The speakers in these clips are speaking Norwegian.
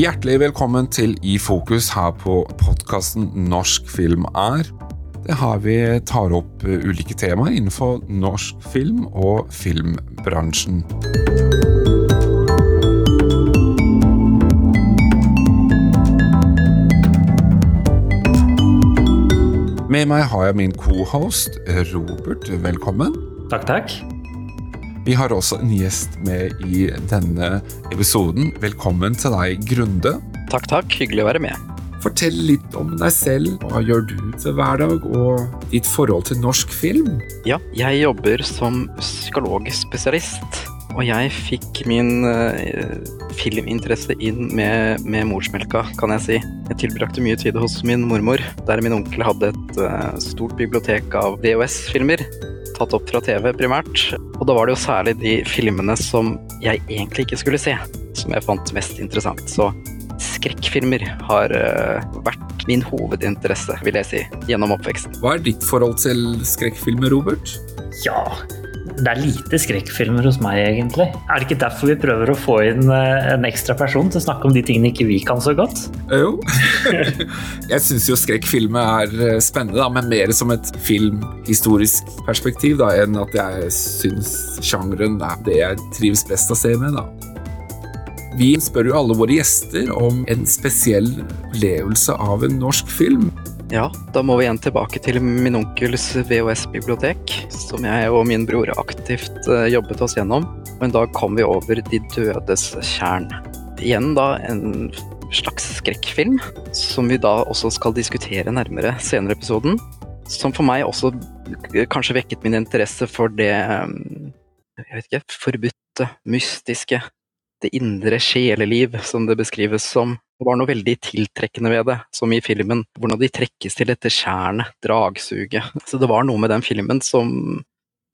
Hjertelig velkommen til I fokus her på podkasten Norsk film er. Det her vi tar opp eh, ulike temaer innenfor norsk film og filmbransjen. Med meg har jeg min cohost Robert. Velkommen. Takk, takk. Vi har også en gjest med i denne episoden. Velkommen til deg, Grunde. Takk, takk. Hyggelig å være med. Fortell litt om deg selv. Hva gjør du til hverdag, og ditt forhold til norsk film? Ja, jeg jobber som psykologspesialist. Og jeg fikk min uh, filminteresse inn med, med, morsmelka, kan jeg si. Jeg tilbrakte mye tid hos min mormor, der min onkel hadde et uh, stort bibliotek av VHS-filmer. Tatt opp fra TV, primært. Og da var det jo særlig de filmene som jeg egentlig ikke skulle se, som jeg fant mest interessant. Så skrekkfilmer har uh, vært min hovedinteresse, vil jeg si, gjennom oppveksten. Hva er ditt forhold til skrekkfilmer, Robert? Ja, det er lite skrekkfilmer hos meg, egentlig. Er det ikke derfor vi prøver å få inn eh, en ekstra person til å snakke om de tingene ikke vi kan så godt? Jo. jeg syns jo skrekkfilmer er eh, spennende, men mer som et filmhistorisk perspektiv da, enn at jeg syns sjangeren er det jeg trives best å se med. da. Vi spør jo alle våre gjester om en spesiell opplevelse av en norsk film. Ja, da må vi igjen tilbake til min onkels VHS-bibliotek, som jeg og min bror aktivt eh, jobbet oss gjennom. Og en dag kom vi over De dødes tjern. Igjen da en slags skrekkfilm, som vi da også skal diskutere nærmere senere i episoden. Som for meg også kanskje vekket min interesse for det eh, jeg vet ikke, forbudte, mystiske, det indre sjeleliv, som det beskrives som. Det var noe veldig tiltrekkende ved det, som i filmen. Hvordan de trekkes til dette tjernet, dragsuget. Så det var noe med den filmen som,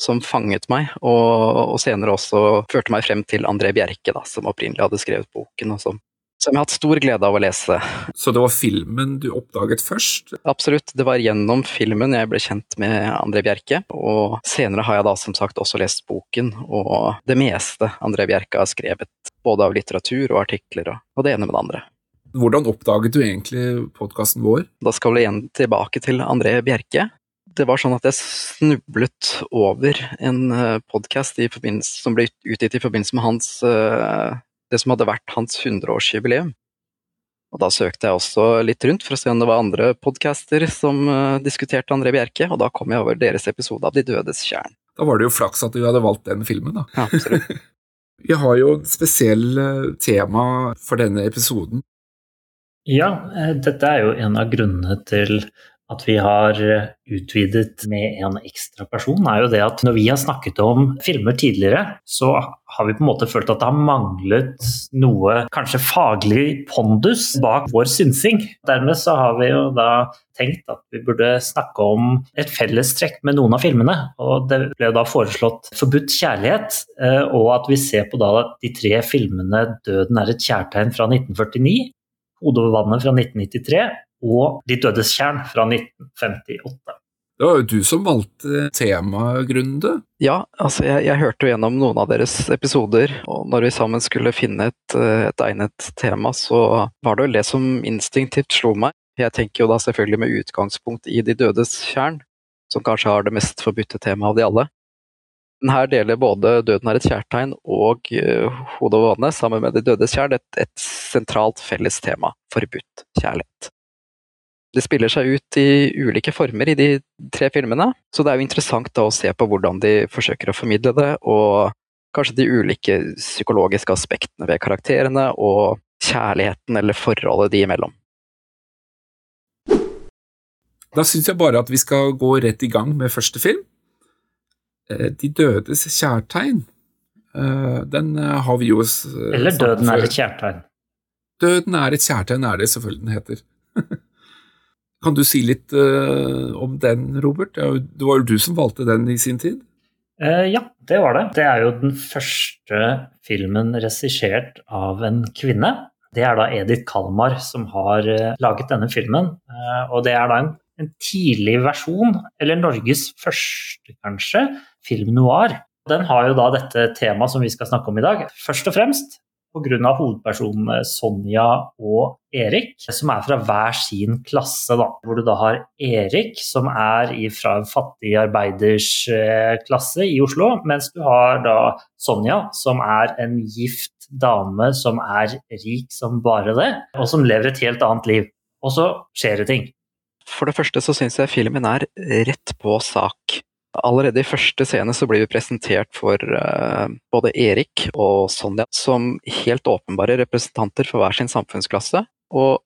som fanget meg, og, og, senere også førte meg frem til André Bjerke, da, som opprinnelig hadde skrevet boken, og som, som jeg har hatt stor glede av å lese. Så det var filmen du oppdaget først? Absolutt, det var gjennom filmen jeg ble kjent med André Bjerke, og senere har jeg da som sagt også lest boken, og det meste André Bjerke har skrevet, både av litteratur og artikler, og, det ene med det andre. Hvordan oppdaget du egentlig podkasten vår? Da skal vi igjen tilbake til André Bjerke. Det var sånn at jeg snublet over en eh, podkast som ble utgitt i forbindelse med hans, eh, det som hadde vært hans 100-årsjubileum. Og Da søkte jeg også litt rundt for å se om det var andre podcaster som eh, diskuterte André Bjerke, og da kom jeg over deres episode av De dødes kjern. Da var det jo flaks at du hadde valgt den filmen, da. Ja, absolutt. Vi har jo et spesielt tema for denne episoden. Ja, eh, dette er jo en av grunnene til at vi har eh, utvidet med en ekstra person, er jo det at når vi har snakket om filmer tidligere, så har vi på en måte følt at det har manglet noe kanskje faglig pondus bak vår synsing. Dermed så har vi jo da tenkt at vi burde snakke om et fellestrekk med noen av filmene. Og det ble da foreslått 'Forbudt kjærlighet', eh, og at vi ser på da de tre filmene 'Døden er et kjærtegn' fra 1949, 'Hodet over vannet' fra 1993 og 'De dødes tjern' fra 1958. Det var jo du som valgte temaet, Grunde. Ja, altså jeg, jeg, hørte jo gjennom noen av deres episoder, og når vi sammen skulle finne et, et egnet tema, så var det vel det som instinktivt slo meg. Jeg tenker jo da selvfølgelig med utgangspunkt i De dødes tjern, som kanskje har det mest forbudte temaet av de alle. Den her deler både Døden er et kjærtegn og uh, Hodet over vannet, sammen med De dødes tjern, et, et sentralt felles tema forbudt kjærlighet. Det spiller seg ut i ulike former i de tre filmene, så det er jo interessant da å se på hvordan de forsøker å formidle det, og kanskje de ulike psykologiske aspektene ved karakterene og kjærligheten eller forholdet de imellom. Da syns jeg bare at vi skal gå rett i gang med første film. Eh, de dødes kjærtegn. Eh, den eh, har vi jo Eller Døden er et kjærtegn. Døden er et kjærtegn, er det selvfølgelig den heter. kan du si litt om den, Robert? Det var jo du som valgte den i sin tid? ja, det var det. Det er jo den første filmen regissert av en kvinne. Det er da Edith Kalmar som har laget denne filmen. og det er da en en tidlig versjon, eller Norges første, kanskje, film noir. Den har jo da dette temaet som vi skal snakke om i dag, først og fremst. Pga. hovedpersonene Sonja og Erik, som er fra hver sin klasse. Da. Hvor du da har Erik, som er fra en fattig arbeiders eh, i Oslo, mens du har da Sonja, som er en gift dame som er rik som bare det, og som lever et helt annet liv. Og så skjer det ting. For det første så syns jeg filmen er rett på sak. Allerede i første scene så blir vi presentert for uh, både Erik og Sonja som helt åpenbare representanter for hver sin samfunnsklasse, og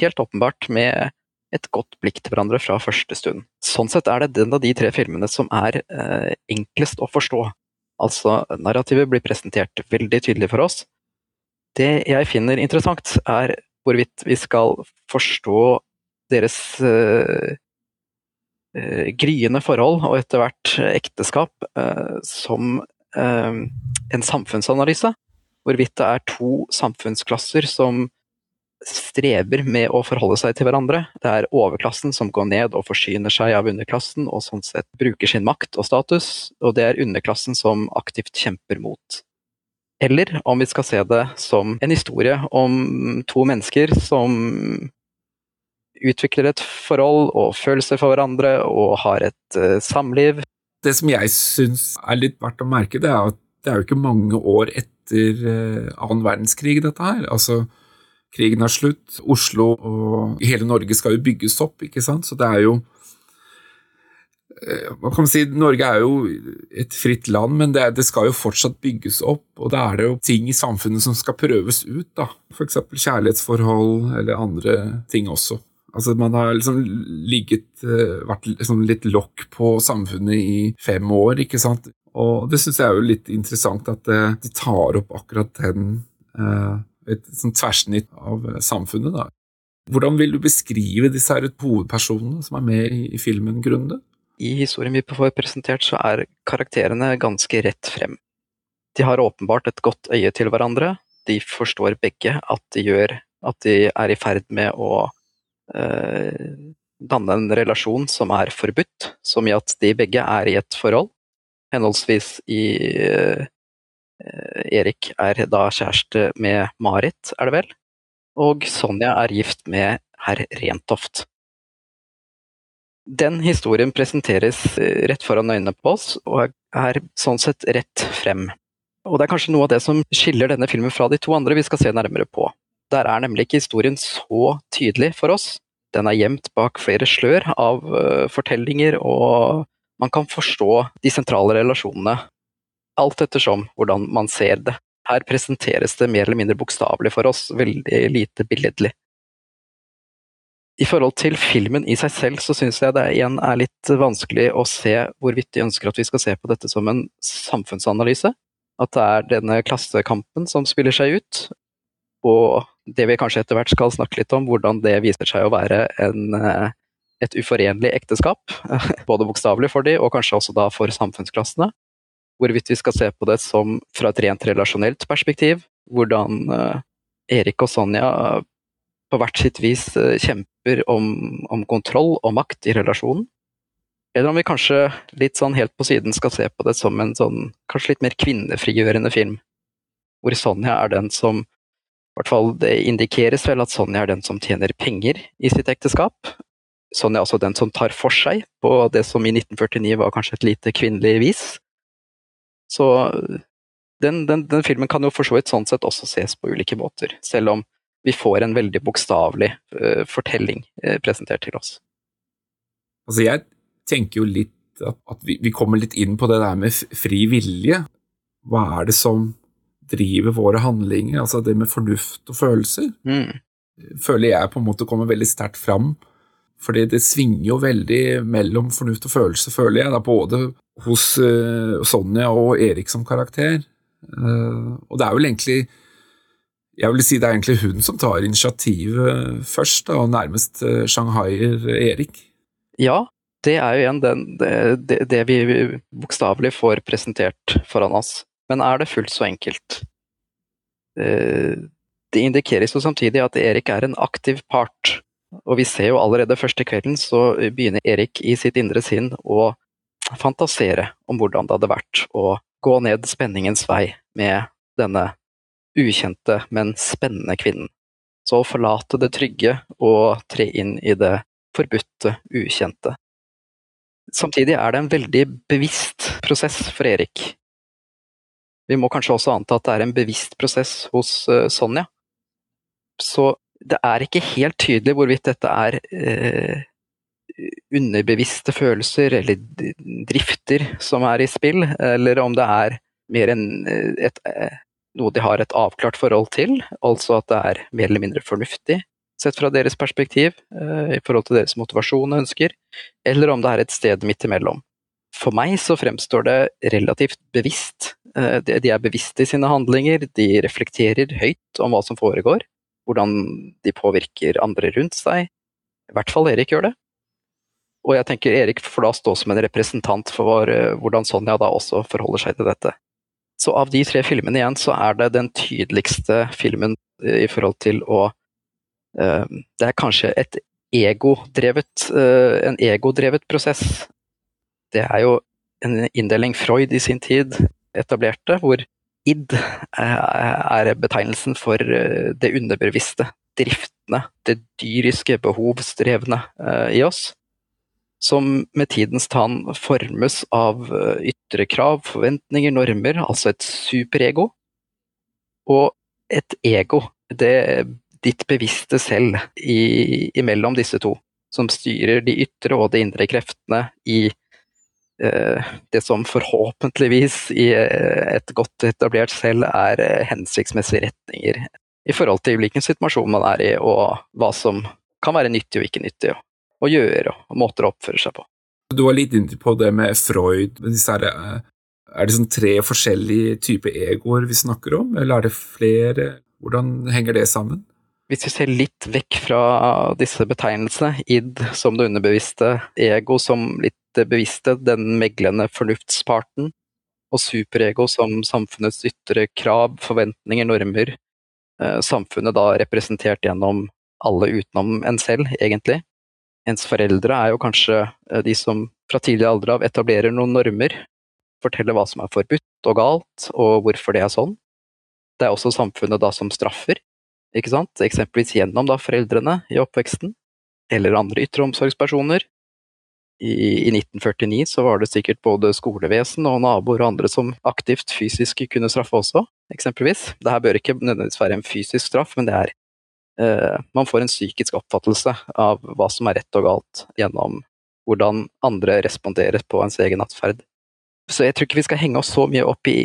helt åpenbart med et godt blikk til hverandre fra første stund. Sånn sett er det den av de tre filmene som er uh, enklest å forstå. Altså, narrativet blir presentert veldig tydelig for oss. Det jeg finner interessant, er hvorvidt vi skal forstå deres uh, gryende forhold og etter hvert ekteskap uh, som en samfunnsanalyse. Hvorvidt det er to samfunnsklasser som streber med å forholde seg til hverandre. Det er overklassen som går ned og forsyner seg av underklassen, og sånn sett bruker sin makt og status, og det er underklassen som aktivt kjemper mot. Eller om vi skal se det som en historie om to mennesker som utvikler et forhold og følelser for hverandre og har et uh, samliv. Det som jeg syns er litt verdt å merke, det er at det er jo ikke mange år etter uh, annen verdenskrig, dette her. Altså, krigen er slutt, Oslo og hele Norge skal jo bygges opp, ikke sant. Så det er jo kan man si, Norge er jo et fritt land, men det, det, skal jo fortsatt bygges opp. Og da er det jo ting i samfunnet som skal prøves ut, da. F.eks. kjærlighetsforhold eller andre ting også. Altså Man har liksom ligget, eh, vært liksom litt lokk på samfunnet i fem år, ikke sant. Og det syns jeg er jo litt interessant at eh, de tar opp akkurat den eh, Et sånn tversnitt av samfunnet, da. Hvordan vil du beskrive disse her hovedpersonene som er med i, filmen, Grunde? I historien vi får presentert, så er karakterene ganske rett frem. De har åpenbart et godt øye til hverandre. De forstår begge at de gjør at de er i ferd med å danne en relasjon som er forbudt, som i at de begge er i et forhold. Henholdsvis i eh, Erik er da kjæreste med Marit, er det vel? Og Sonja er gift med herr Rentoft. Den historien presenteres eh, rett foran øynene på oss, og er sånn sett rett frem. Og det er kanskje noe av det som skiller denne filmen fra de to andre vi skal se nærmere på. Der er nemlig ikke historien så tydelig for oss. Den er gjemt bak flere slør av uh, fortellinger, og man kan forstå de sentrale relasjonene. Alt ettersom hvordan man ser det. Her presenteres det mer eller mindre bokstavelig for oss, veldig lite billedlig. I forhold til filmen i seg selv, så syns jeg det igjen er litt vanskelig å se hvorvidt de ønsker at vi skal se på dette som en samfunnsanalyse. At det er denne klassekampen som spiller seg ut, og det vi kanskje etter hvert skal snakke litt om, hvordan det viser seg å være en, eh, et uforenlig ekteskap. Både bokstavelig for de, og kanskje også da for samfunnsklassene. Hvorvidt vi skal se på det som fra et rent relasjonelt perspektiv. Hvordan eh, Erik og Sonja på hvert sitt vis eh, kjemper om, om kontroll og makt i relasjonen. Eller om vi kanskje litt sånn helt på siden skal se på det som en sånn kanskje litt mer kvinnefrigjørende film. Hvor Sonja er den som hvert fall det indikeres vel at Sonja er den som tjener penger i sitt ekteskap. Sonja er også den som tar for seg på det som i 1949 var kanskje et lite kvinnelig vis. Så den, den, den filmen kan jo for så vidt sånn sett også ses på ulike måter, selv om vi får en veldig bokstavelig uh, fortelling uh, presentert til oss. Altså, jeg tenker jo litt at, at vi, vi, kommer litt inn på det der med fri vilje. Hva er det som driver våre handlinger, altså det med fornuft og følelser, mm. føler jeg på en måte kommer veldig sterkt fram. Fordi det svinger jo veldig mellom fornuft og følelse, føler jeg, da, både hos uh, Sonja og Erik som karakter. Uh, og det er vel egentlig Jeg vil si det er egentlig hun som tar initiativet først, da, og nærmest uh, shanghaier Erik. Ja, det er jo igjen den, det, det, vi bokstavelig får presentert foran oss. Men er det fullt så enkelt? Eh, det indikeres jo samtidig at Erik er en aktiv part, og vi ser jo allerede første kvelden så begynner Erik i sitt indre sinn å fantasere om hvordan det hadde vært å gå ned spenningens vei med denne ukjente, men spennende kvinnen. Så å forlate det trygge og tre inn i det forbudte, ukjente. Samtidig er det en veldig bevisst prosess for Erik. Vi må kanskje også anta at det er en bevisst prosess hos uh, Sonja. Så det er ikke helt tydelig hvorvidt dette er uh, underbevisste følelser eller drifter som er i spill, eller om det er mer enn eh, et, noe de har et avklart forhold til, altså at det er mer eller mindre fornuftig sett fra deres perspektiv, i forhold til deres motivasjon og ønsker, eller om det er et sted midt imellom. For meg så fremstår det relativt bevisst. De er bevisste i sine handlinger, de reflekterer høyt om hva som foregår, hvordan de påvirker andre rundt seg. I hvert fall Erik gjør det. Og jeg tenker Erik får da stå som en representant for uh, hvordan Sonja da også forholder seg til dette. Så av de tre filmene igjen, så er det den tydeligste filmen uh, i forhold til å Det er kanskje et egodrevet, en egodrevet prosess. Det er jo en inndeling Freud i sin tid etablerte, hvor id er betegnelsen for det underbevisste, driftene, det dyriske, behovsdrevne i oss som med tidens tann formes av eh, ytre krav, forventninger, normer, altså et superego. Og et ego, det ditt bevisste selv i, imellom disse to, som styrer de ytre og de indre kreftene i eh, det som forhåpentligvis i eh, et godt etablert selv er eh, hensiktsmessige retninger i forhold til hvilken situasjon man er i, og hva som kan være nyttig og ikke nyttig å gjøre, og måter å oppføre seg på. Du var litt inne på det med Freud. Eh, er det sånn tre forskjellige typer egoer vi snakker om, eller er det flere? Hvordan henger det sammen? Hvis vi ser litt vekk fra disse betegnelsene, id som det underbevisste, ego som litt bevisste, den meglende fornuftsparten, og superego som samfunnets ytre krav, forventninger, normer, eh, samfunnet da representert gjennom alle utenom en selv, egentlig ens foreldre er jo kanskje eh, de som fra tidlig alder av etablerer noen normer. Forteller hva som er forbudt og galt, og hvorfor det er sånn. Det er også samfunnet da som straffer, ikke sant? eksempelvis gjennom da foreldrene i oppveksten, eller andre ytre omsorgspersoner. I, I, 1949 så var det sikkert både skolevesen og naboer og andre som aktivt fysisk kunne straffe også, eksempelvis. Dette bør ikke nødvendigvis være en fysisk straff, men det er Eh, man får en psykisk oppfattelse av hva som er rett og galt, gjennom hvordan andre responderer på ens egen atferd. Så jeg tror ikke vi skal henge oss så mye opp i,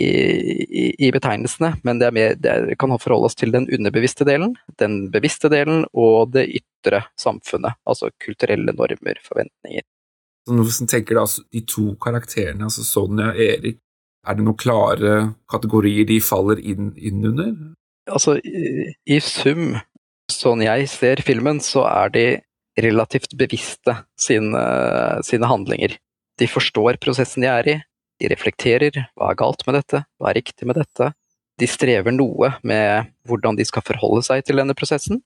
i, i betegnelsene, men det, mer, det kan forholde oss til den underbevisste delen, den bevisste delen og det ytre samfunnet, altså kulturelle normer, forventninger. Så Hvis tenker du altså, de to karakterene, altså Sonja og Erik, er det noen klare kategorier de faller inn, inn under? Altså, i, i sum sånn jeg ser filmen, så er de relativt bevisste sine, sine handlinger. De forstår prosessen de er i, de reflekterer hva er galt med dette, hva er riktig med dette. De strever noe med hvordan de skal forholde seg til denne prosessen.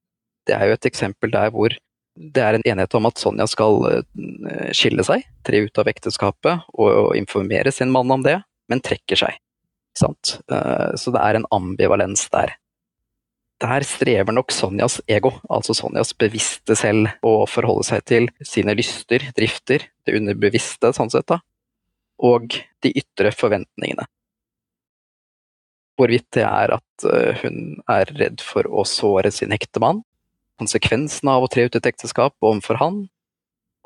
Det er jo et eksempel der hvor det er en enighet om at Sonja skal eh, skille seg, tre ut av ekteskapet og informere sin mann om det, men trekker seg. Sant? så det er en ambivalens der der strever nok Sonjas ego, altså Sonjas bevisste selv, å forholde seg til sine lyster, drifter, det underbevisste, sånn sett, da, og de ytre forventningene. Hvorvidt det er at eh, hun er redd for å såre sin ektemann, konsekvensene av å tre ut et ekteskap overfor han,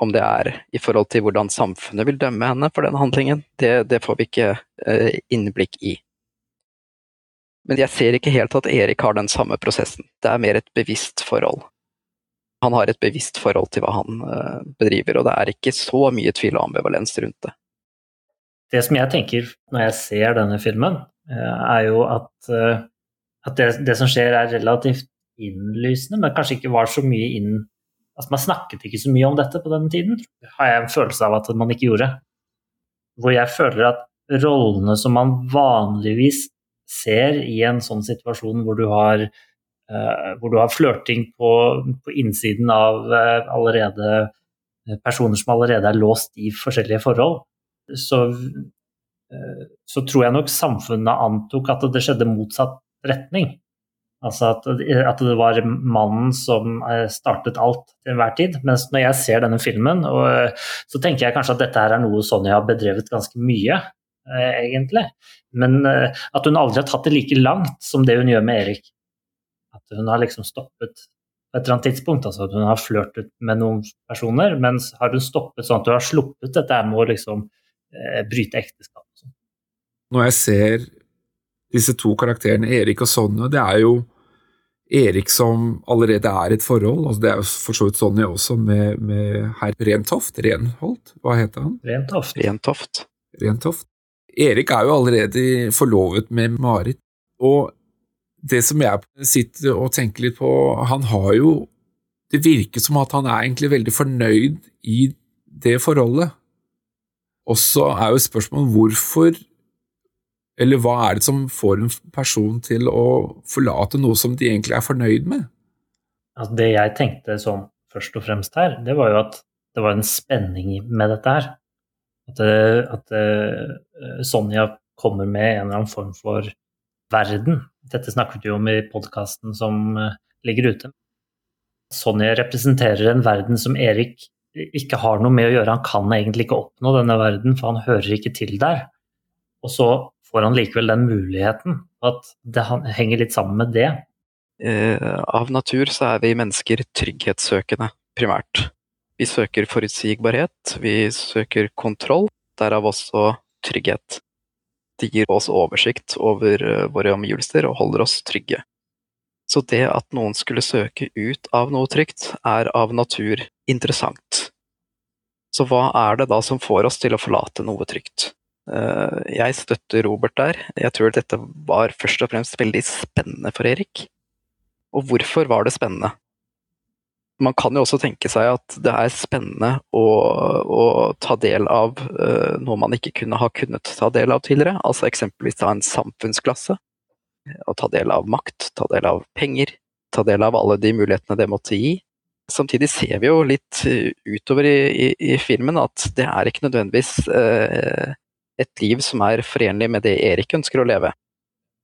om det er i forhold til hvordan samfunnet vil dømme henne for den handlingen, det, det får vi ikke eh, innblikk i. Men jeg ser ikke helt at Erik har den samme prosessen. Det er mer et bevisst forhold. Han har et bevisst forhold til hva han uh, bedriver, og det er ikke så mye tvil og ambivalens rundt det. Det som jeg tenker når jeg ser denne filmen, uh, er jo at, at det, det, som skjer er relativt innlysende, men kanskje ikke var så mye inn Altså man snakket ikke så mye om dette på den tiden, har jeg en følelse av at man ikke gjorde. Hvor jeg føler at rollene som man vanligvis ser i en sånn situasjon hvor du har, uh, hvor du har flørting på, på, innsiden av uh, allerede eh, personer som allerede er låst i forskjellige forhold, så, uh, så tror jeg nok samfunnet antok at det skjedde motsatt retning. Altså at, at, det var mannen som eh, startet alt til enhver tid. Mens når jeg ser denne filmen, og, eh, så tenker jeg kanskje at dette her er noe Sonja har bedrevet ganske mye, eh, egentlig. Men eh, at hun aldri har tatt det like langt som det hun gjør med Erik. At hun har liksom stoppet på et eller annet tidspunkt. altså at Hun har flørtet med noen personer, men har hun stoppet sånn at hun har sluppet dette med å liksom eh, bryte ekteskap? Sånn? Når jeg ser disse to karakterene, Erik og Sonja, det er jo Erik som allerede er et forhold, altså det er jo for så vidt Sonja også, med, med herr Rentoft, Renholt, hva heter han? Rentoft. Rentoft. Rentoft. Erik er jo allerede forlovet med Marit, og det som jeg sitter og tenker litt på, han har jo Det virker som at han er egentlig veldig fornøyd i det forholdet. Og så er jo spørsmålet hvorfor eller hva er det som får en person til å forlate noe som de egentlig er fornøyd med? Altså det jeg tenkte sånn først og fremst her, det var jo at det var en spenning med dette her. At, eh, at uh, Sonja kommer med en eller annen form for verden. Dette snakket vi om i podkasten som uh, ligger ute. Sonja representerer en verden som Erik ikke har noe med å gjøre. Han kan egentlig ikke oppnå denne verden, for han hører ikke til der. Og så får han likevel den muligheten. At det henger litt sammen med det. Eh, av natur så er vi mennesker trygghetssøkende, primært. Vi søker forutsigbarhet, vi søker kontroll, derav også trygghet. Det gir oss oversikt over eh, våre omgivelser og holder oss trygge. Så det at noen skulle søke ut av noe trygt, er av natur interessant. Så hva er det da som får oss til å forlate noe trygt? Eh, jeg støtter Robert der. Jeg tror dette var først og fremst veldig spennende for Erik. Og hvorfor var det spennende? Man kan jo også tenke seg at det er spennende å, å ta del av uh, noe man ikke kunne ha kunnet ta del av tidligere, altså eksempelvis ta en samfunnsklasse. Å ta del av makt, ta del av penger, ta del av alle de mulighetene det måtte gi. Samtidig ser vi jo litt utover i, i, i filmen at det er ikke nødvendigvis uh, et liv som er forenlig med det Erik ønsker å leve.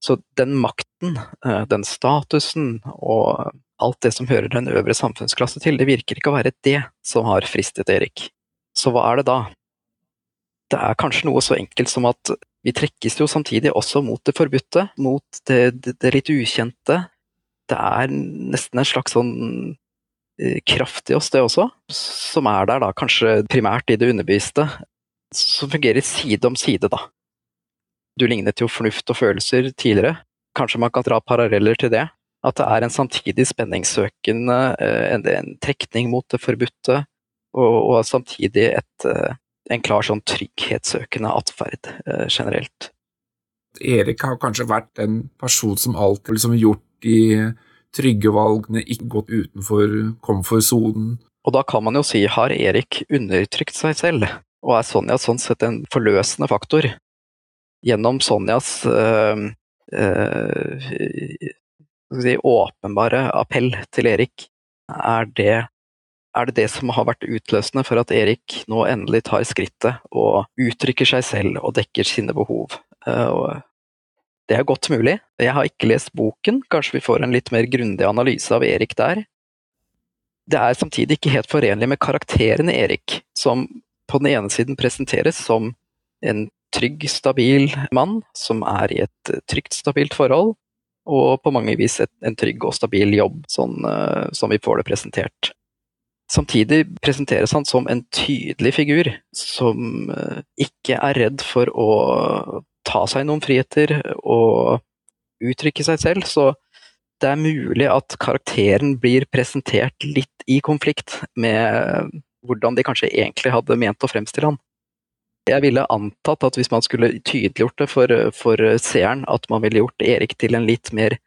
Så den makten, eh, den statusen og alt det som hører den øvre samfunnsklasse til, det virker ikke å være det som har fristet Erik. Så hva er det da? Det er kanskje noe så enkelt som at vi trekkes jo samtidig også mot det forbudte, mot det, det, det litt ukjente. Det er nesten en slags sånn eh, kraft i oss, det også, som er der da kanskje primært i det underbevisste, som fungerer side om side, da. Du lignet jo fornuft og følelser tidligere. Kanskje man kan dra paralleller til det? At det er en samtidig spenningssøkende, eh, en, en trekning mot det forbudte, og, og samtidig et, eh, en klar sånn trygghetssøkende atferd eh, generelt. Erik har kanskje vært en person som alltid liksom gjort de trygge valgene, ikke gått utenfor komfortsonen. Og da kan man jo si, har Erik undertrykt seg selv? Og er Sonja sånn sett en forløsende faktor. Gjennom Sonjas øh, øh, si, åpenbare appell til Erik, er det, er det det som har vært utløsende for at Erik nå endelig tar skrittet og uttrykker seg selv og dekker sine behov. Uh, det er godt mulig. Jeg har ikke lest boken, kanskje vi får en litt mer grundig analyse av Erik der. Det er samtidig ikke helt forenlig med karakteren Erik, som på den ene siden presenteres som en trygg, stabil mann som er i et trygt, stabilt forhold, og på mange vis et, en trygg og stabil jobb, sånn uh, som vi får det presentert. Samtidig presenteres han som en tydelig figur, som uh, ikke er redd for å ta seg noen friheter og uttrykke seg selv, så det er mulig at karakteren blir presentert litt i konflikt med hvordan de kanskje egentlig hadde ment å fremstille han. Jeg ville antatt at hvis man skulle tydeliggjort det for, for seeren, at man ville gjort Erik til en litt mer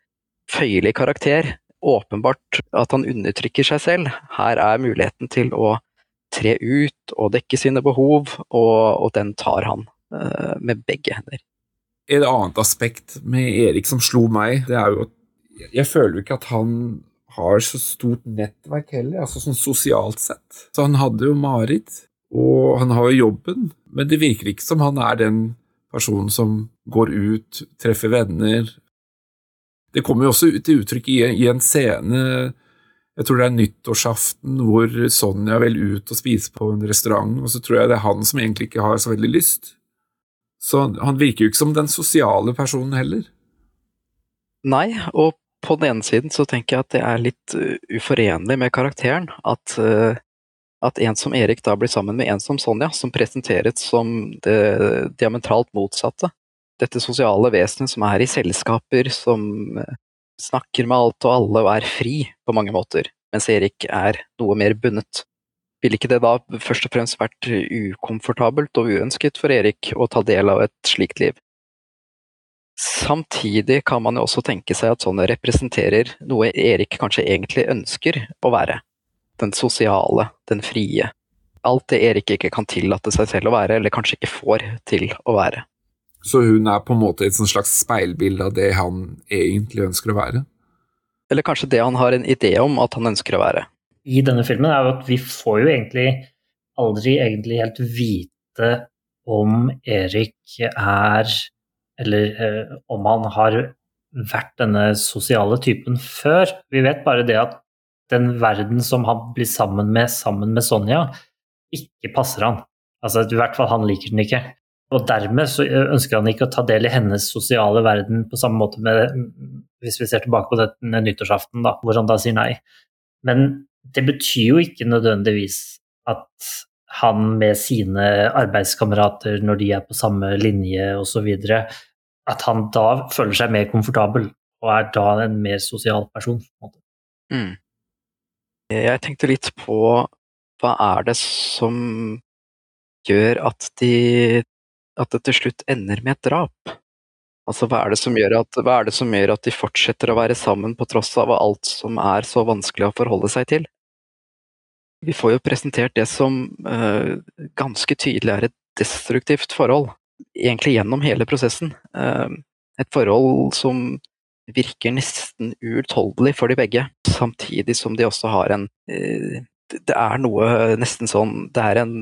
føyelig karakter. Åpenbart at han undertrykker seg selv. Her er muligheten til å tre ut og dekke sine behov, og, og den tar han uh, med begge hender. Et annet aspekt med Erik som slo meg, det er jo at jeg føler jo ikke at han har så stort nettverk heller, altså sånn sosialt sett. Så han hadde jo Marit, og han har jo jobben, men det virker ikke som han er den personen som går ut, treffer venner. Det kommer jo også til uttrykk i, i en scene jeg tror det er nyttårsaften hvor Sonja vil ut og spise på en restaurant, og så tror jeg det er han som egentlig ikke har så veldig lyst. Så han virker jo ikke som den sosiale personen heller. Nei, og på den ene siden så tenker jeg at det er litt uh, uforenlig med karakteren. At, uh, at en som Erik da blir sammen med en som Sonja, som presenteres som det diametralt motsatte. Dette sosiale vesenet som er i selskaper, som uh, snakker med alt og alle og er fri på mange måter, mens Erik er noe mer bundet. Ville ikke det da først og fremst vært ukomfortabelt og uønsket for Erik å ta del av et slikt liv? Samtidig kan man jo også tenke seg at sånne representerer noe Erik kanskje egentlig ønsker å være. Den sosiale, den frie. Alt det Erik ikke kan tillate seg selv å være, eller kanskje ikke får til å være. Så hun er på en måte et slags speilbilde av det han egentlig ønsker å være? Eller kanskje det han har en idé om at han ønsker å være. I denne filmen er jo at vi får jo egentlig aldri egentlig helt vite om Erik er Eller eh, om han har vært denne sosiale typen før. Vi vet bare det at den verden som han blir sammen med sammen med Sonja, ikke passer han. Altså, I hvert fall han liker den ikke. Og dermed så ønsker han ikke å ta del i hennes sosiale verden på samme måte med Hvis vi ser tilbake på den nyttårsaften, da, hvor han da sier nei. Men det betyr jo ikke nødvendigvis at han med sine arbeidskamerater, når de er på samme linje osv., at han da føler seg mer komfortabel og er da en mer sosial person. Mm. Jeg tenkte litt på hva er det som gjør at de at det til slutt ender med et drap? Altså, hva er, at, hva er det som gjør at de fortsetter å være sammen på tross av alt som er så vanskelig å forholde seg til? Vi får jo presentert det som uh, ganske tydelig er et destruktivt forhold, egentlig gjennom hele prosessen. Uh, et forhold som virker nesten uutholdelig for de begge, samtidig som de også har en uh, Det er noe nesten sånn Det er en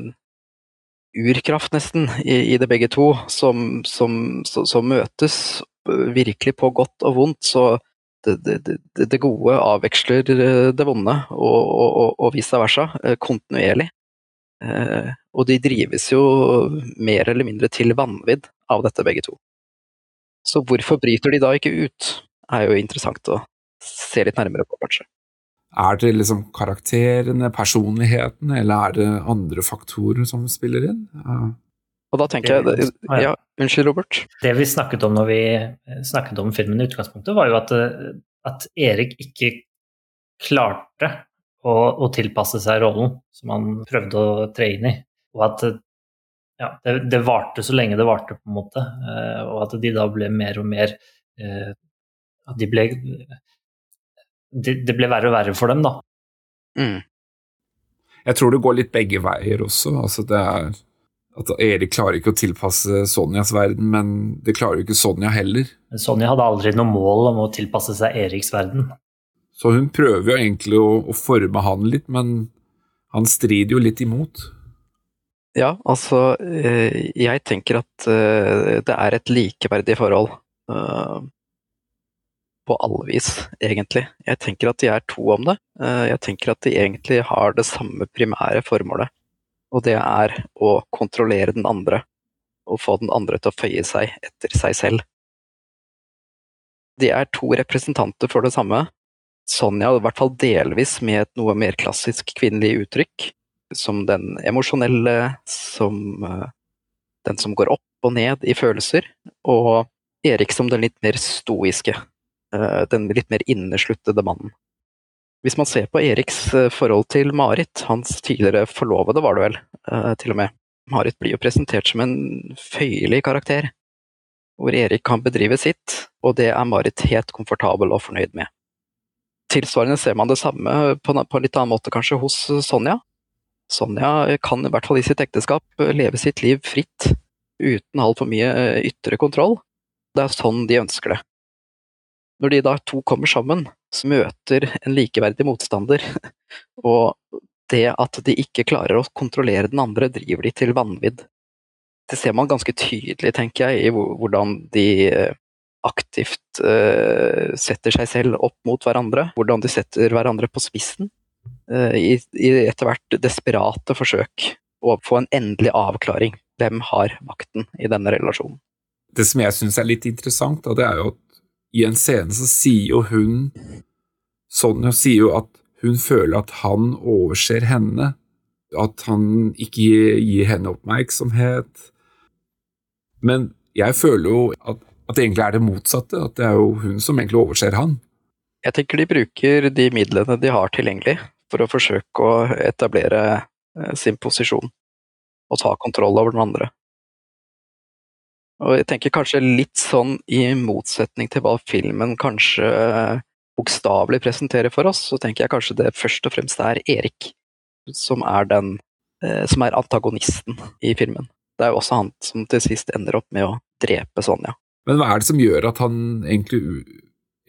urkraft, nesten, i, i det begge to, som, som, som, som, møtes virkelig på godt og vondt. Så det, det, det, gode avveksler eh, det vonde, og, og, og vice versa, eh, kontinuerlig. Eh, og de drives jo mer eller mindre til vanvidd av dette, begge to. Så hvorfor bryter de da ikke ut, er jo interessant å se litt nærmere på, kanskje. Er det liksom karakterene, personligheten, eller er det andre faktorer som spiller inn? Og da tenker jeg Ja, unnskyld, Robert. Det vi snakket om når vi snakket om filmen i utgangspunktet, var jo at, at Erik ikke klarte å, å, tilpasse seg rollen som han prøvde å tre inn i. Og at ja, det, det, varte så lenge det varte, på en måte. Eh, og at de da ble mer og mer eh, At de ble det, de ble verre og verre for dem, da. Mm. Jeg tror det går litt begge veier også. Altså det er at Erik klarer ikke å tilpasse Sonjas verden, men det klarer jo ikke Sonja heller. Sonja hadde aldri noe mål om å tilpasse seg Eriks verden. Så hun prøver jo egentlig å, å forme han litt, men han strider jo litt imot. Ja, altså eh, Jeg tenker at eh, det er et likeverdig forhold. Eh, på alle vis, egentlig. Jeg tenker at de er to om det. Eh, jeg tenker at de egentlig har det samme primære formålet. Og det er å kontrollere den andre, og få den andre til å føye seg etter seg selv. De er to representanter for det samme. Sonja i hvert fall delvis med et noe mer klassisk kvinnelig uttrykk, som den emosjonelle, som eh, den som går opp og ned i følelser, og Erik som den litt mer stoiske, Eh, den litt mer innesluttede mannen. Hvis man ser på Eriks eh, forhold til Marit, hans tidligere forlovede var det vel, eh, til og med, Marit blir jo presentert som en føyelig karakter, hvor Erik kan bedrive sitt, og det er Marit helt komfortabel og fornøyd med. Tilsvarende ser man det samme på en litt annen måte kanskje hos Sonja. Sonja kan i hvert fall i sitt ekteskap leve sitt liv fritt, uten altfor mye ytre kontroll. Det er sånn de ønsker det. Når de da to kommer sammen, møter en likeverdig motstander, og det at de ikke klarer å kontrollere den andre, driver de til vanvidd. Det ser man ganske tydelig, tenker jeg, i hvordan de eh, aktivt uh, setter seg selv opp mot hverandre. Hvordan de setter hverandre på spissen. Uh, i, I etter hvert desperate forsøk å få en endelig avklaring. Hvem har makten i denne relasjonen? Det som jeg syns er litt interessant, da, det er jo at i en scene så sier jo hun Sonja sier jo at hun føler at han overser henne, at han ikke gir henne oppmerksomhet. Men jeg føler jo at, at, det egentlig er det motsatte, at det er jo hun som egentlig overser han. Jeg tenker de bruker de midlene de har tilgjengelig for å forsøke å etablere eh, sin posisjon og ta kontroll over den andre. Og jeg tenker kanskje litt sånn i motsetning til hva filmen kanskje bokstavelig presenterer for oss, så tenker jeg kanskje det først og fremst er Erik som er den eh, som er antagonisten i filmen. Det er jo også han som til sist ender opp med å drepe Sonja. Men hva er det som gjør at han egentlig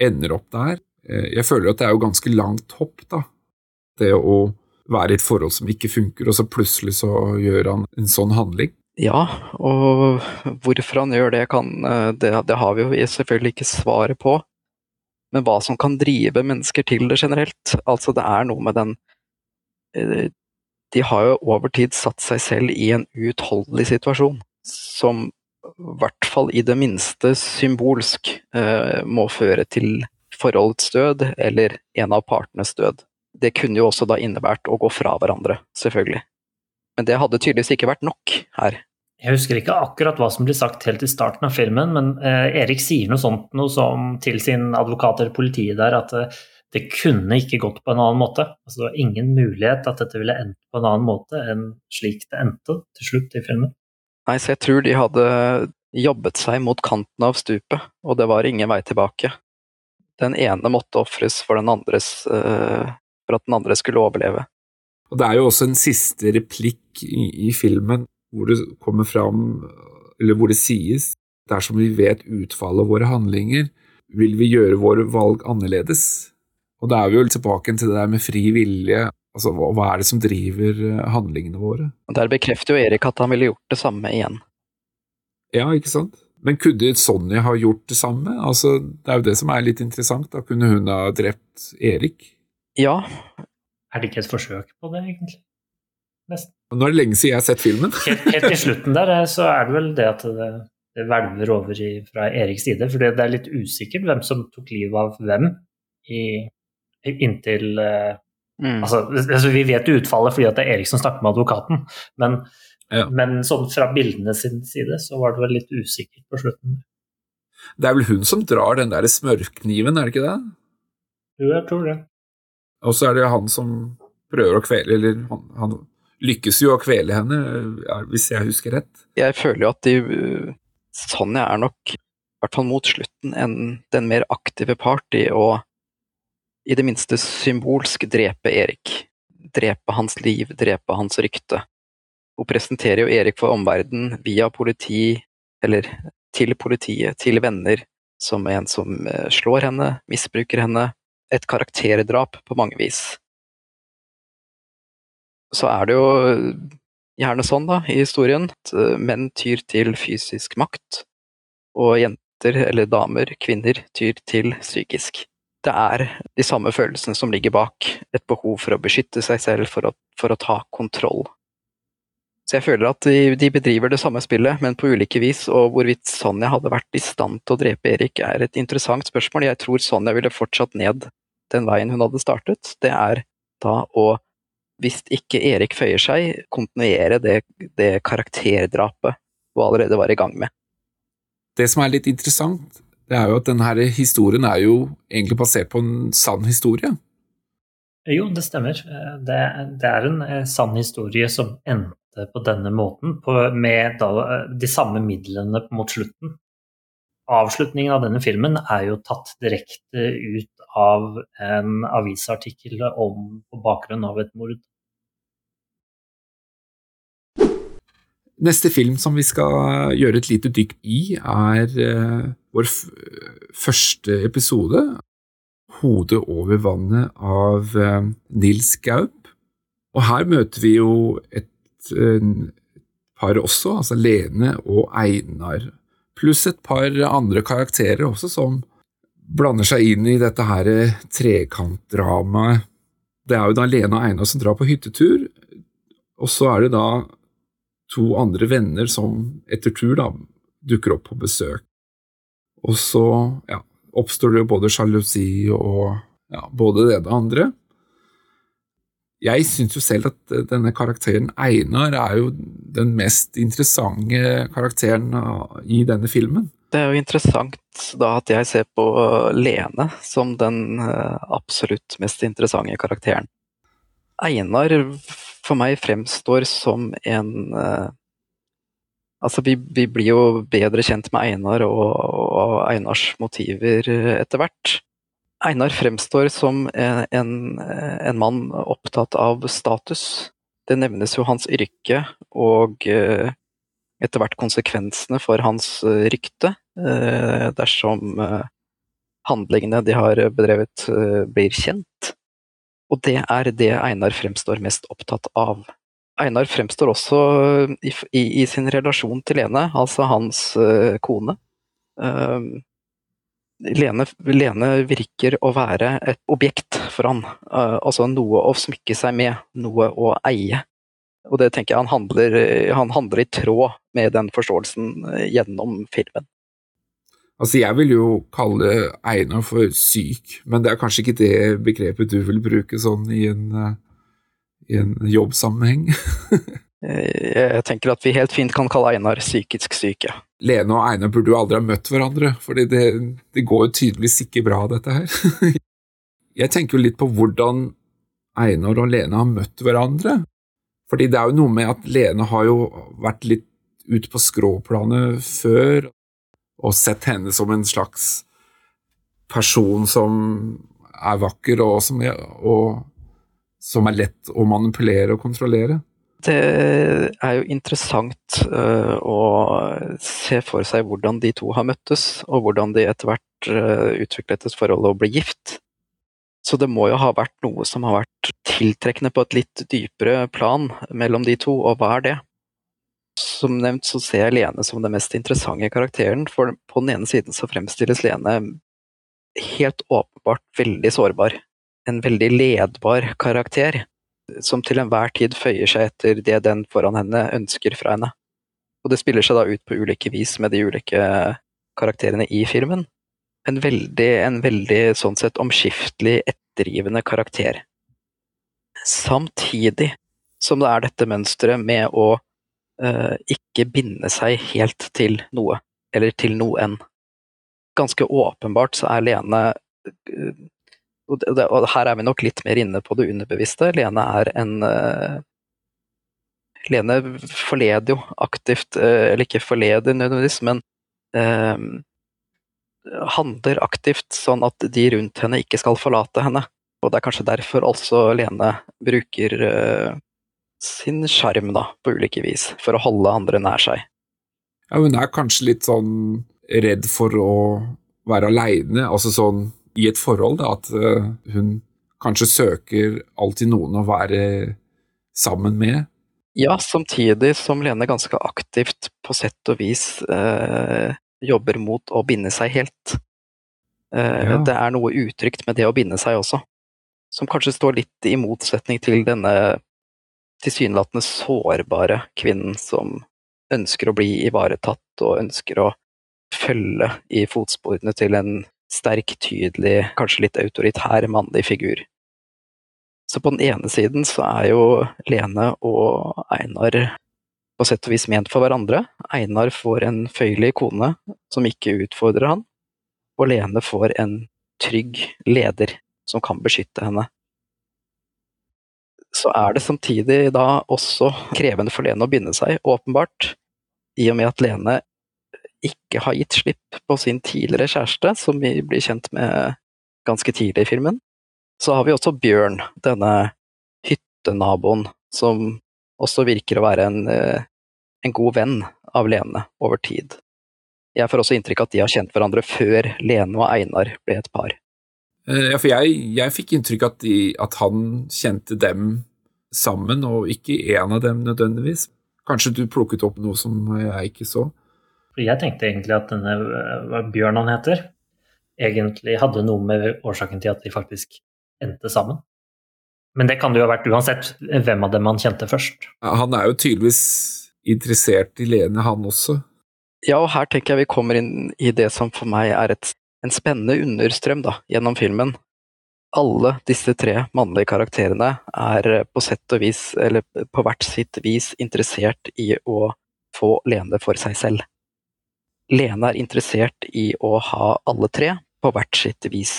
ender opp der? Eh, jeg føler at det er jo ganske langt hopp, da. Det å være i et forhold som ikke funker, og så plutselig så gjør han en sånn handling. Ja, og hvorfor han gjør det, kan, eh, det, det har vi jo selvfølgelig ikke svaret på. Men hva som kan drive mennesker til det generelt. Altså, det er noe med den eh, De har jo over tid satt seg selv i en uutholdelig situasjon, som i hvert fall i det minste symbolsk eh, må føre til forholdets død, eller en av partenes død. Det kunne jo også da innebært å gå fra hverandre, selvfølgelig. Men det hadde tydeligvis ikke vært nok her. Jeg husker ikke akkurat hva som blir sagt helt i starten av filmen, men eh, Erik sier noe sånt noe som, til sin advokat eller politiet der at eh, det kunne ikke gått på en annen måte. Altså, det var ingen mulighet at dette ville endt på en annen måte enn slik det endte til slutt i filmen. Nei, så jeg tror de hadde jobbet seg mot kanten av stupet, og det var ingen vei tilbake. Den ene måtte ofres for, uh, for at den andre skulle overleve. Og Det er jo også en siste replikk i, i filmen hvor det kommer fram, eller hvor det sies dersom vi vet utfallet av våre handlinger, vil vi gjøre våre valg annerledes. Og da er vi jo tilbake til det der med fri vilje. Altså, hva er det som driver eh, handlingene våre? Og Der bekrefter jo Erik at han ville gjort det samme igjen. Ja, ikke sant? Men kunne Sonja ha gjort det samme? Altså, det er jo det som er litt interessant. Da kunne hun ha drept Erik? Ja. Er det ikke et forsøk på det, egentlig? nesten. Nå er det lenge siden jeg har sett filmen. helt, helt i slutten der eh, så er det vel det at det, det hvelver over i, fra Eriks side. For det er litt usikkert hvem som tok livet av hvem i, inntil uh, mm. altså, altså, Vi vet utfallet fordi at det er Erik som snakker med advokaten, men, ja. men sånn fra bildene sin side så var det vel litt usikkert på slutten. Det er vel hun som drar den der smørkniven, er det ikke det? Jo, jeg tror det. Og så er det han som prøver å kvele, eller han, han lykkes jo å kvele henne, hvis jeg husker rett. Jeg føler jo at de Sonja er nok, i hvert fall mot slutten, en, den mer aktive part i å i det minste symbolsk drepe Erik. Drepe hans liv, drepe hans rykte. Hun presenterer jo Erik for omverdenen via politi, eller til politiet, til venner, som en som eh, slår henne, misbruker henne. Et karakterdrap på mange vis så er det jo gjerne sånn da, i historien at eh, menn tyr til fysisk makt, og jenter, eller damer, kvinner, tyr til psykisk. Det er de samme følelsene som ligger bak, et behov for å beskytte seg selv, for å, for å ta kontroll. Så jeg føler at de, de, bedriver det samme spillet, men på ulike vis, og hvorvidt Sonja hadde vært i stand til å drepe Erik, er et interessant spørsmål. Jeg tror Sonja ville fortsatt ned den veien hun hadde startet. Det er da å hvis ikke Erik føyer seg, kontinuere det, det karakterdrapet hun allerede var i gang med. Det som er litt interessant, det er jo at denne historien er jo egentlig basert på en sann historie. Jo, det stemmer. Det, det er en eh, sann historie som endte på denne måten, på, med da, de samme midlene mot slutten. Avslutningen av denne filmen er jo tatt direkte ut av en avisartikkel om, på bakgrunn av et mord. Neste film som vi skal gjøre et lite dykk i, er uh, vår første episode, 'Hodet over vannet' av uh, Nils Gaup. Og her møter vi jo et et par også, altså Lene og Einar, pluss et par andre karakterer også, som blander seg inn i dette her trekantdramaet. Det er jo da Lene og Einar som drar på hyttetur, og så er det da to andre venner som etter tur da dukker opp på besøk. Og så ja, oppstår det jo både sjalusi og ja, både det og det andre. Jeg syns jo selv at denne karakteren Einar er jo den mest interessante karakteren i denne filmen. Det er jo interessant da at jeg ser på Lene som den eh, absolutt mest interessante karakteren. Einar for meg fremstår som en uh, Altså, vi, vi, blir jo bedre kjent med Einar og, og Einars motiver etter hvert. Einar fremstår som en, en, mann opptatt av status. Det nevnes jo hans yrke og uh, etter hvert konsekvensene for hans rykte dersom handlingene de har bedrevet blir kjent. Og det er det Einar fremstår mest opptatt av. Einar fremstår også i, i, i sin relasjon til Lene, altså hans uh, kone. Uh, Lene, Lene, virker å være et objekt for han, uh, altså noe å smykke seg med, noe å eie. Og det tenker jeg han handler, han handler i tråd med den forståelsen gjennom filmen. Altså, jeg vil jo kalle Einar for syk, men det er kanskje ikke det begrepet du vil bruke sånn i en, eh, i en jobbsammenheng? jeg tenker at vi helt fint kan kalle Einar psykisk syke. Lene og Einar burde jo aldri ha møtt hverandre, for det, det går jo tydeligvis ikke bra, dette her. jeg tenker jo litt på hvordan Einar og Lene har møtt hverandre. Fordi det er jo noe med at Lene har jo vært litt ute på skråplanet før og sett henne som en slags person som er vakker, og som er, og som er lett å manipulere og kontrollere. Det er jo interessant uh, å se for seg hvordan de to har møttes, og hvordan de etter hvert uh, utviklet et forhold og ble gift. Så det må jo ha vært noe som har vært tiltrekkende på et litt dypere plan mellom de to, og hva er det? Som nevnt så ser jeg Lene som den mest interessante karakteren, for på den ene siden så fremstilles Lene helt åpenbart veldig sårbar. En veldig ledbar karakter, som til enhver tid føyer seg etter det den foran henne ønsker fra henne. Og det spiller seg da ut på ulike vis med de ulike karakterene i filmen. En veldig, en veldig sånn sett omskiftelig, ettergivende karakter. Samtidig som det er dette mønsteret med å ikke binde seg helt til noe, eller til noen. Ganske åpenbart så er Lene uh, og, det, og, her er vi nok litt mer inne på det underbevisste. Lene er en uh, Lene forleder jo aktivt, eller ikke forleder nødvendigvis, men handler aktivt sånn at de rundt henne ikke skal forlate henne. Og det er kanskje derfor også Lene bruker sin sjarm, da, på ulike vis, for å holde andre nær seg. Ja, Hun er kanskje litt sånn redd for å være aleine, altså sånn i et forhold, da, at uh, hun kanskje søker alltid noen å være sammen med. Ja, samtidig som Lene ganske aktivt på sett og vis eh, jobber mot å binde seg helt. Eh, ja. Det er noe utrygt med det å binde seg også, som kanskje står litt i motsetning til denne tilsynelatende sårbare kvinnen som ønsker å bli ivaretatt og ønsker å følge i fotsporene til en sterk, tydelig, kanskje litt autoritær mannlig figur. Så på den ene siden så er jo Lene og Einar på sett og vis ment for hverandre. Einar får en føyelig kone som ikke utfordrer han, og Lene får en trygg leder som kan beskytte henne så er det samtidig da også krevende for Lene å binde seg, åpenbart. I og med at Lene ikke har gitt slipp på sin tidligere kjæreste, som vi blir kjent med ganske tidlig i filmen. Så har vi også Bjørn, denne hyttenaboen, som også virker å være en, eh, en god venn av Lene over tid. Jeg får også inntrykk av at de har kjent hverandre før Lene og Einar ble et par. Eh, ja, for jeg, jeg fikk inntrykk av at, at, han kjente dem sammen, og ikke en av dem nødvendigvis. Kanskje du plukket opp noe som jeg ikke så? Jeg tenkte egentlig at denne var Bjørn han heter. egentlig hadde noe med årsaken til at de faktisk endte sammen. Men det kan det jo ha vært uansett hvem av dem han kjente først. Han er jo tydeligvis interessert i Lene, han også. Ja, og her tenker jeg vi kommer inn i det som for meg er et, en spennende understrøm da, gjennom filmen. Alle disse tre mannlige karakterene er på sett og vis, eller på hvert sitt vis, interessert i å få Lene for seg selv. Lene er interessert i å ha alle tre på hvert sitt vis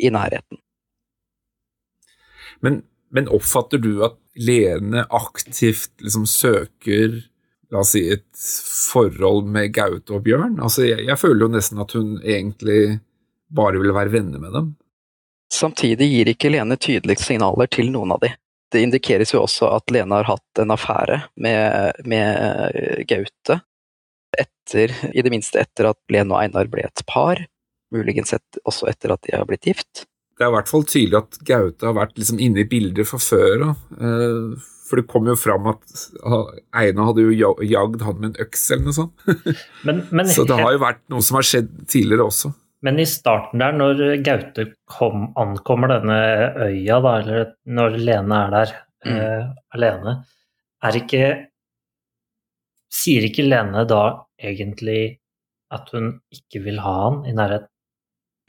i nærheten. Men, men oppfatter du at Lene aktivt liksom søker la oss si, et forhold med Gaute og Bjørn? Altså, jeg, jeg føler jo nesten at hun egentlig bare vil være venner med dem. Samtidig gir ikke Lene tydelige signaler til noen av de. Det indikeres jo også at Lene har hatt en affære med, med Gaute, etter, i det minste etter at Lene og Einar ble et par, muligens et, også etter at de har blitt gift. Det er i hvert fall tydelig at Gaute har vært liksom inne i bildet fra før av. Eh, for det kom jo fram at Einar hadde jo jagd han med en øks eller noe sånt. Men, men, Så det har jo vært noe som har skjedd tidligere også. Men i starten der, når Gaute kom, ankommer denne øya, da, eller når Lene er der mm. uh, alene, er ikke Sier ikke Lene da egentlig at hun ikke vil ha han i nærheten?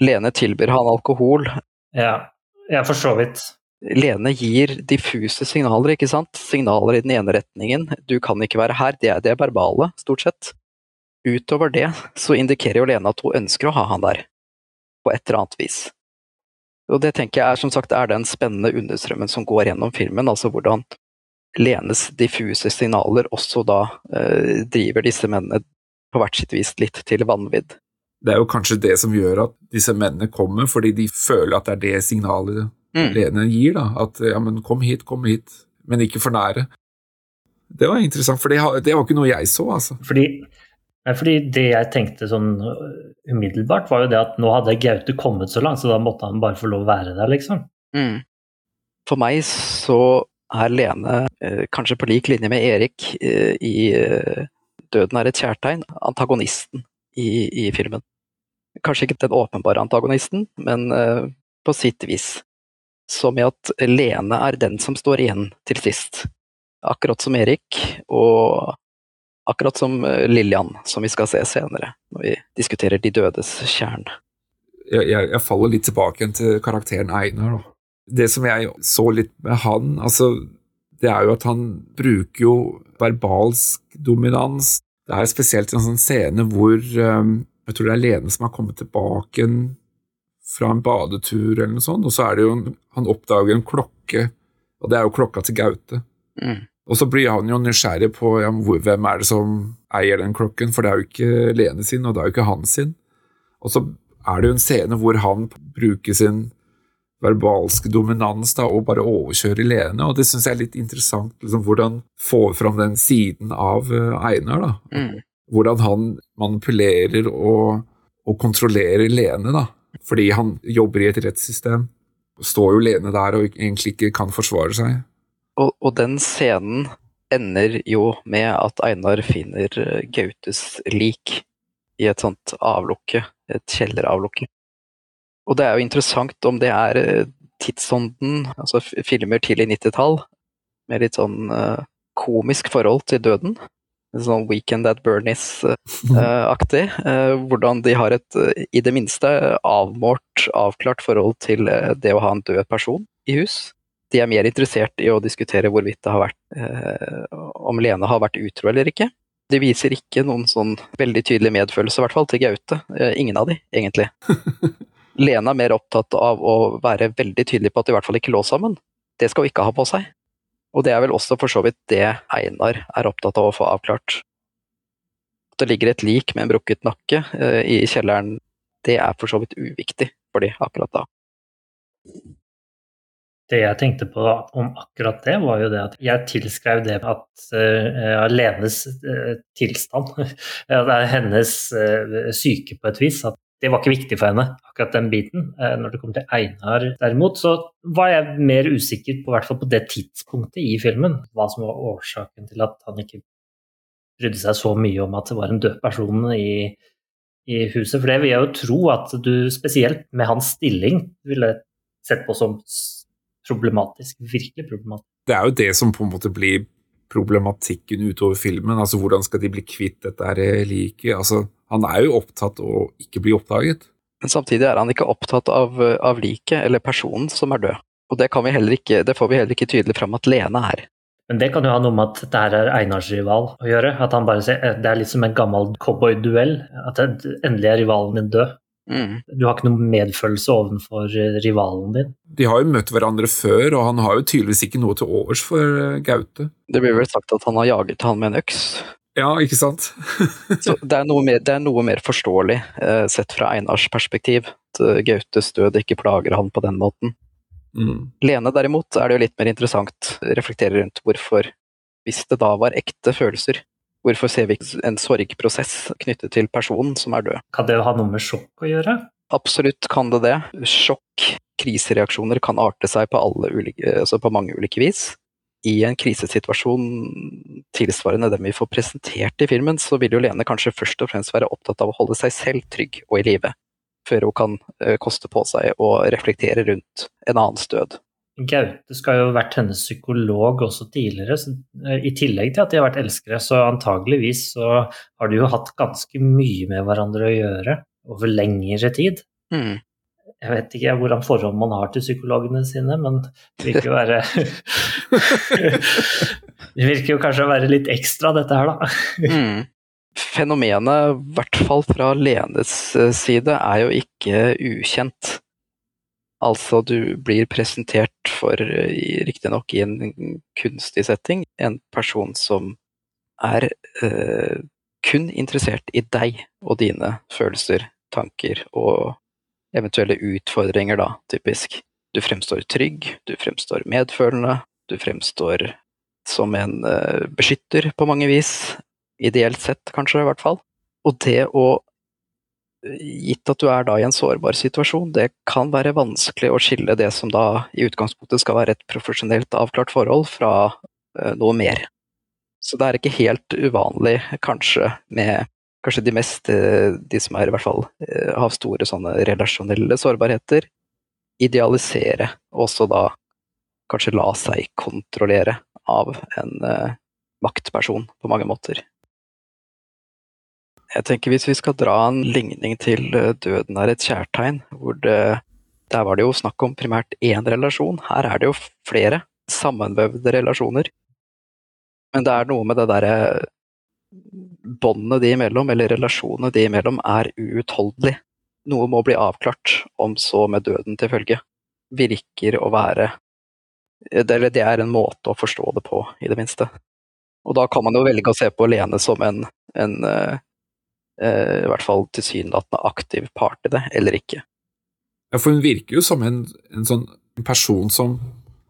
Lene tilbyr han alkohol. Ja, ja for så vidt. Lene gir diffuse signaler, ikke sant. Signaler i den ene retningen. Du kan ikke være her. Det er, det er verbale, stort sett. Utover det så indikerer jo Lene at hun ønsker å ha han der. På et eller annet vis. Og det tenker jeg er som sagt er den spennende understrømmen som går gjennom filmen. Altså hvordan Lenes diffuse signaler også da eh, driver disse mennene på hvert sitt vis litt til vanvidd. Det er jo kanskje det som gjør at disse mennene kommer, fordi de føler at det er det signalet mm. Gir, da. At ja, men kom hit, kom hit, men ikke for nære. Det var interessant, for det, det var ikke noe jeg så, altså. Fordi, fordi det jeg tenkte sånn uh, umiddelbart, var jo det at nå hadde Gaute kommet så langt, så da måtte han bare få lov å være der, liksom. Mm. For meg så er Lene, eh, kanskje på lik linje med Erik eh, i 'Døden er et kjærtegn', antagonisten i, i, filmen. Kanskje ikke den åpenbare antagonisten, men på sitt vis som i at Lene er den som står igjen til sist. Akkurat som Erik, og akkurat som eh, Lillian, som vi skal se senere, når vi diskuterer De dødes kjern. Jeg, jeg, jeg faller litt tilbake til karakteren Einar. Da. Det som jeg så litt med han, altså, det er jo at han bruker jo verbalsk dominans. Det er spesielt en sånn scene hvor um, jeg tror det er Lene som har kommet tilbake fra en badetur eller noe sånt, og så er det jo en, Han oppdager en klokke, og det er jo klokka til Gaute. Mm. Og så blir han jo nysgjerrig på ja, hvem er det som eier den klokken, for det er jo ikke Lene sin, og det er jo ikke han sin. Og så er det jo en scene hvor han bruker sin verbalske dominans da, og bare overkjører Lene, og det syns jeg er litt interessant, liksom, hvordan får fram den siden av uh, Einar. da. Mm. Hvordan han manipulerer og, og kontrollerer Lene. da fordi han jobber i et rettssystem. Står jo alene der og egentlig ikke kan forsvare seg. Og, og, den scenen ender jo med at Einar finner eh, Gautes lik i et sånt avlukke, et kjelleravlukke. Og det er jo interessant om det er eh, tidsånden, altså filmer tidlig 90-tall, med litt sånn uh, komisk forhold til døden sånn Weekend at Bernies-aktig. Uh, hvordan de har et, uh, i det minste, avmålt, avklart forhold til det å ha en død person i hus. De er mer interessert i å diskutere hvorvidt det har vært om Lene har vært utro eller ikke. De viser ikke noen sånn veldig tydelig medfølelse, i hvert fall til Gaute. ingen av de, egentlig. Lene er mer opptatt av å være veldig tydelig på at de i hvert fall ikke lå sammen. Det skal hun ikke ha på seg. Og det er vel også for så vidt det Einar er opptatt av å få avklart. At det ligger et lik med en brukket nakke uh, i kjelleren, det er for så vidt uviktig for de akkurat da. Det jeg tenkte på om akkurat det, var jo det at jeg tilskrev det at uh, Lenes uh, tilstand, det er hennes syke på et vis, at det var ikke viktig for henne, akkurat den biten. Eh, når det kommer til Einar derimot, så var jeg mer usikker på hvert fall på det tidspunktet i filmen, hva som var årsaken til at han ikke brydde seg så mye om at det var en død person i, i huset. For det vil jeg jo tro at du spesielt med hans stilling ville sett på som problematisk. Virkelig problematisk. Det er jo det som på en måte blir problematikken utover filmen. altså Hvordan skal de bli kvitt dette liket? Altså, han er jo opptatt av å ikke bli oppdaget. Men samtidig er han ikke opptatt av, av liket eller personen som er død. Og det, kan vi heller ikke, det får vi heller ikke tydelig fram at Lene er. Men det kan jo ha noe med at det her er Einars rival å gjøre. At han bare ser, Det er litt som en gammel cowboyduell. At endelig er rivalen din død. Mm. Du har ikke noe medfølelse overfor rivalen din. De har jo møtt hverandre før, og han har jo tydeligvis ikke noe til overs for eh, Gaute. Det blir vel sagt at han har jaget han med en øks? Ja, ikke sant? Så det er, mer, det er noe mer, forståelig, eh, sett fra Einars perspektiv, at uh, Gautes død ikke plager han på den måten. Mm. Lene derimot er det jo litt mer interessant å reflektere rundt hvorfor, hvis det da var ekte følelser, hvorfor ser vi ikke en sorgprosess knyttet til personen som er død? Kan det ha noe med sjokk å gjøre? Absolutt kan det det. Sjokk, krisereaksjoner kan arte seg på, ulike, altså på mange ulike vis i en krisesituasjon tilsvarende dem vi får presentert i filmen, så vil jo Lene kanskje først og fremst være opptatt av å holde seg selv trygg og i live, før hun kan eh, koste på seg å reflektere rundt en annens død. Gaute skal jo ha vært hennes psykolog også tidligere, så, eh, i tillegg til at de har vært elskere. Så antageligvis så har de jo hatt ganske mye med hverandre å gjøre over lengre tid. Mm. Jeg vet ikke hvordan forhold man har til psykologene sine, men det virker jo være Det virker jo kanskje å være litt ekstra, dette her, da. Mm. Fenomenet, i hvert fall fra Lenes eh, side, er jo ikke ukjent. Altså, du blir presentert for, riktignok i en kunstig setting, en person som er eh, kun interessert i deg og dine følelser, tanker og eventuelle utfordringer, da, typisk. Du fremstår trygg, du fremstår medfølende, du fremstår som en uh, beskytter på mange vis. Ideelt sett, kanskje, i hvert fall. Og det å Gitt at du er da i en sårbar situasjon, det kan være vanskelig å skille det som da i utgangspunktet skal være et profesjonelt avklart forhold, fra uh, noe mer. Så det er ikke helt uvanlig, kanskje, med kanskje de mest eh, De som er i hvert fall eh, har store sånne relasjonelle sårbarheter, idealisere, og også da kanskje la seg kontrollere av en uh, maktperson på mange måter. Jeg tenker Hvis vi skal dra en ligning til Døden er et kjærtegn, hvor det, der var det jo snakk om primært én relasjon, her er det jo flere sammenvevde relasjoner. Men det er noe med det derre båndene de imellom, eller relasjonene de imellom, er uutholdelig. Noe må bli avklart, om så med døden til følge. Virker å være Eller det er en måte å forstå det på, i det minste. Og da kan man jo velge å se på Lene som en, en uh, uh, i hvert fall tilsynelatende aktiv part i det, eller ikke. Ja, for hun virker jo som en, en sånn person som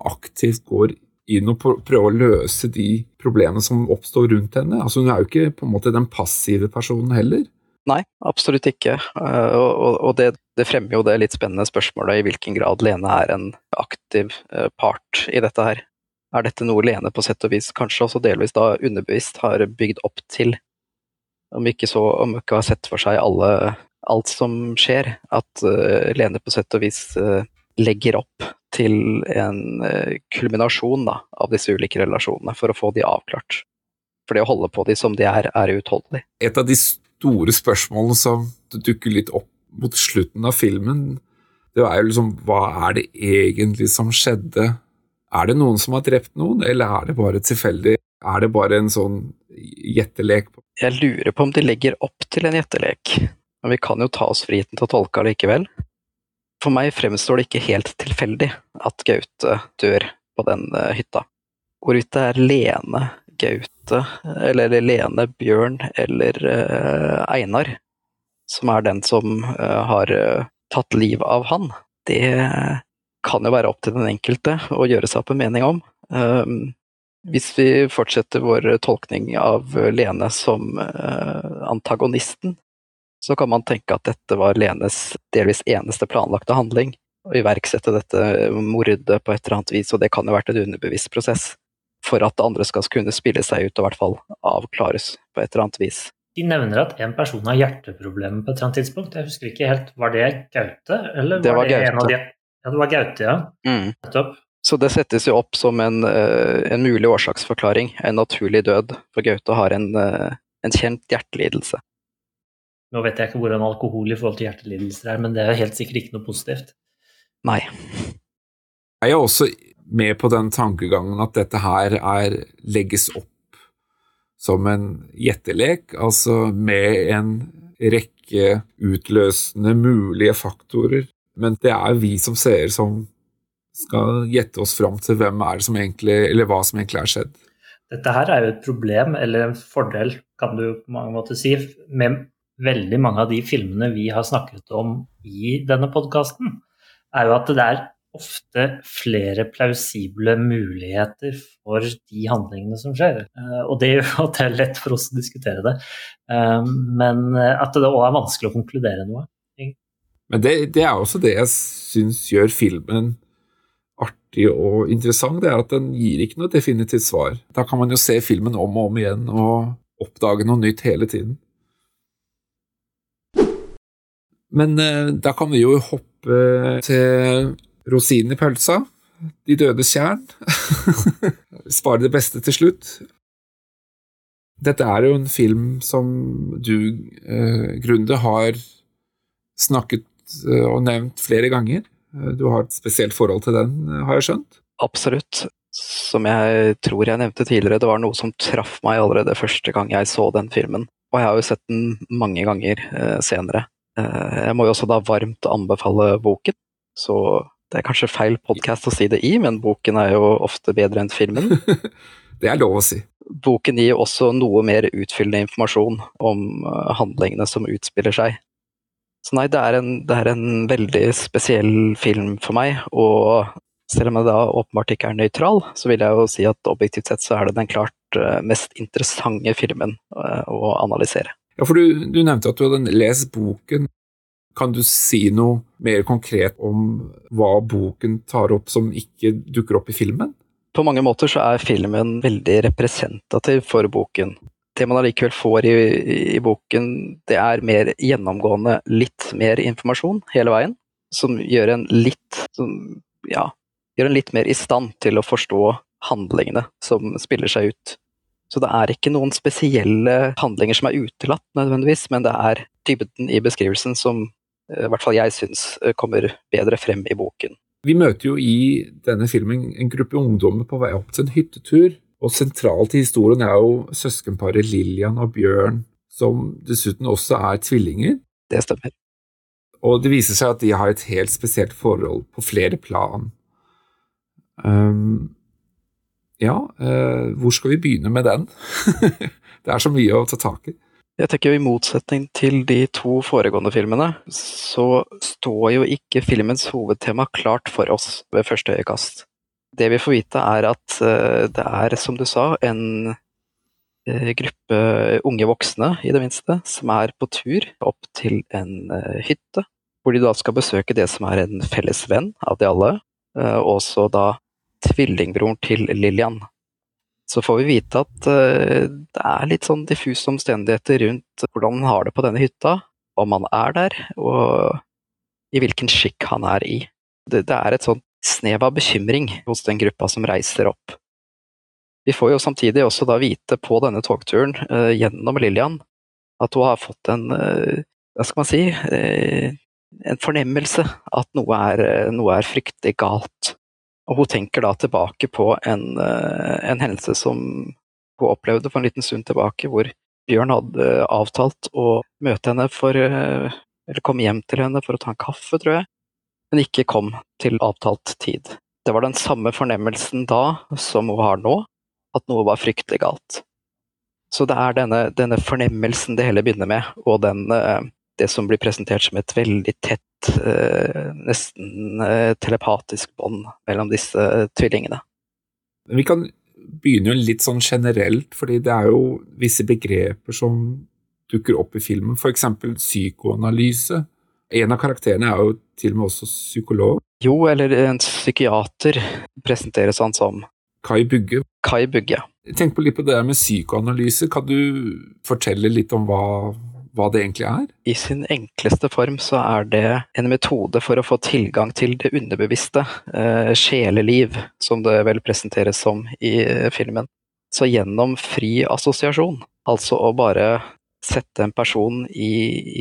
aktivt går inn og prøve å løse de problemene som oppstår rundt henne. Altså, hun er jo ikke på en måte den passive personen heller. Nei, absolutt ikke. Eh, og det, fremmer jo det litt spennende spørsmålet i hvilken grad Lene er en aktiv eh, part i dette her. Er dette noe Lene på sett og vis, kanskje også delvis da underbevisst, har bygd opp til? Om ikke så, om ikke har sett for seg alle, alt som skjer, at uh, Lene på sett og vis legger opp til en eh, kulminasjon da, av disse ulike relasjonene, for å få de avklart. For det å holde på de som de er, er uutholdelig. Et av de store spørsmålene som dukker litt opp mot slutten av filmen, det er jo liksom hva er det egentlig som skjedde? Er det noen som har drept noen, eller er det bare tilfeldig? Er det bare en sånn gjettelek? Jeg lurer på om de legger opp til en gjettelek, men vi kan jo ta oss friheten til å tolke allikevel. For meg fremstår det ikke helt tilfeldig at Gaute dør på den uh, hytta. Hvorvidt det er Lene Gaute, eller Lene Bjørn eller uh, Einar som er den som uh, har tatt livet av han, det kan jo være opp til den enkelte å gjøre seg opp en mening om. hvis vi fortsetter vår tolkning av Lene som antagonisten, så kan man tenke at dette var Lenes delvis eneste planlagte handling. Å iverksette dette mordet på et eller annet vis, og det kan jo ha vært en underbevisst prosess. For at det andre skal kunne spille seg ut og i hvert fall avklares på et eller annet vis. De nevner at en person har hjerteproblemer på et eller annet tidspunkt. Jeg husker ikke helt, Var det Gaute? Eller det var, det Gaute. en av de Ja, det var Gaute, ja. Mm. Så det settes jo opp som en, eh, en mulig årsaksforklaring, en naturlig død, for Gaute har en, eh, en kjent hjertelidelse. Nå vet jeg ikke hvordan alkohol i forhold til hjertelidelser er, men det er helt sikkert ikke noe positivt. Nei. Jeg er også med på den tankegangen at dette her er, legges opp som en gjettelek, altså med en rekke utløsende mulige faktorer. Men det er vi som seere som skal gjette oss fram til hvem er det som egentlig, eller hva som egentlig er skjedd. Dette her er jo et problem, eller en fordel, kan du på mange måter si, med veldig mange av de filmene vi har snakket om i denne podkasten, er jo at det er ofte flere plausible muligheter for de handlingene som skjer. Eh, Og det gjør at det er lett for oss å diskutere det, Eh, men at det òg er vanskelig å konkludere noe. Men det, det er også det jeg syns gjør filmen artig og interessant, det er at den gir ikke noe definitivt svar. Da kan man jo se filmen om og om igjen og oppdage noe nytt hele tiden. Men eh, da kan vi jo hoppe til rosinen i pølsa. De dødes tjern. Spare det beste til slutt. Dette er jo en film som du, eh, Grunde, har snakket eh, og nevnt flere ganger. Eh, Du har et spesielt forhold til den, har jeg skjønt? Absolutt. Som jeg tror jeg nevnte tidligere, det var noe som traff meg allerede første gang jeg så den filmen. Og jeg har jo sett den mange ganger eh, senere. Eh, jeg må jo også da varmt anbefale boken, så det er kanskje feil podkast å si det i, men boken er jo ofte bedre enn filmen. Det er lov å si. Boken gir også noe mer utfyllende informasjon om eh, handlingene som utspiller seg. Så nei, det er, en, det er en veldig spesiell film for meg, og selv om jeg da åpenbart ikke er nøytral, så vil jeg jo si at objektivt sett så er det den klart eh, mest interessante filmen å analysere. Ja, for du, du nevnte at du hadde lest boken. Kan du si noe mer konkret om hva boken tar opp som ikke dukker opp i filmen? På mange måter så er filmen veldig representativ for boken. Det man allikevel får i, i boken, det er mer gjennomgående litt mer informasjon hele veien, som gjør en litt som, ja, gjør en litt mer i stand til å forstå handlingene som spiller seg ut. Så det er ikke noen spesielle handlinger som er utelatt nødvendigvis, men det er dybden i beskrivelsen som eh, i hvert fall jeg syns eh, kommer bedre frem i boken. Vi møter jo i denne filmen en gruppe ungdommer på vei opp til en hyttetur. Og sentralt i historien er jo søskenparet Lillian og Bjørn, som dessuten også er tvillinger. Det stemmer. Og det viser seg at de har et helt spesielt forhold på flere plan. Um, ja, eh, hvor skal vi begynne med den? det er så mye å ta tak i. Jeg tenker I motsetning til de to foregående filmene, så står jo ikke filmens hovedtema klart for oss ved første øyekast. Det vi får vite, er at eh, det er, som du sa, en eh, gruppe unge voksne, i det minste, som er på tur opp til en hytte, hvor de da skal besøke det som er en felles venn av de alle, og også da tvillingbroren til Lillian. Så får vi vite at eh, det er litt sånn diffuse omstendigheter rundt hvordan han har det på denne hytta, om han er der, og i hvilken skikk han er i. Det, det er et sånt snev av bekymring hos den gruppa som reiser opp. Vi får jo samtidig også da vite på denne togturen eh, gjennom Lillian at hun har fått en, eh, hva skal man si, en fornemmelse at noe er, noe er fryktelig galt. Og hun tenker da tilbake på en, eh, en hendelse som hun opplevde for en liten stund tilbake, hvor Bjørn hadde avtalt å møte henne for eh, Eller komme hjem til henne for å ta en kaffe, tror jeg, men ikke kom til avtalt tid. Det var den samme fornemmelsen da som hun har nå, at noe var fryktelig galt. Så det er denne, denne fornemmelsen det hele begynner med, og den, eh, det som blir presentert som et veldig tett, eh, nesten eh, telepatisk bånd mellom disse tvillingene. Vi kan begynne jo litt sånn generelt, fordi det er jo visse begreper som dukker opp i filmen, eksempel psykoanalyse. En av karakterene er jo til og med også psykolog. Jo, eller en psykiater presenteres han som. Kai Bugge. Kai Bugge. Tenk på litt på det med psykoanalyse. Kan du fortelle litt om hva, hva det egentlig er? I sin enkleste form så er det en metode for å få tilgang til det underbevisste, eh, sjeleliv, som det vel presenteres som i eh, filmen. Så gjennom fri assosiasjon, altså å bare sette en person i,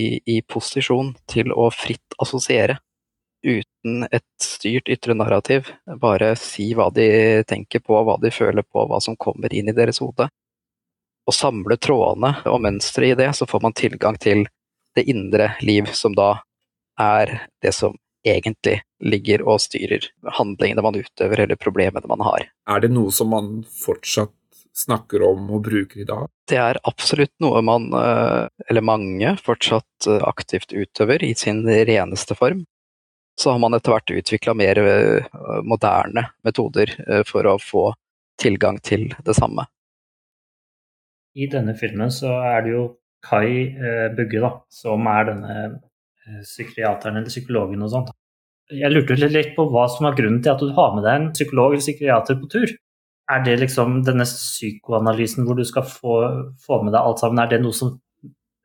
i, i posisjon til å fritt assosiere, uten et styrt ytre narrativ. Bare si hva de tenker på, hva de føler på, hva som kommer inn i deres hode. Og samle trådene og mønsteret i det, så får man tilgang til det indre liv, som da er det som egentlig ligger og styrer handlingene man utøver, eller problemene man har. Er det noe som man fortsatt snakker om og bruker i dag? Det er absolutt noe man, eh, eller mange, fortsatt eh, aktivt utøver i sin reneste form så har man etter hvert utvikla mer eh, moderne metoder for å få tilgang til det samme. I denne filmen så er det jo Kai eh, Bugge, da, som er denne psykiateren eller psykologen og sånt. Jeg lurte litt på hva som var grunnen til at du har med deg en psykolog eller psykiater på tur. Er det liksom denne psykoanalysen hvor du skal få, få med deg alt sammen, er det noe som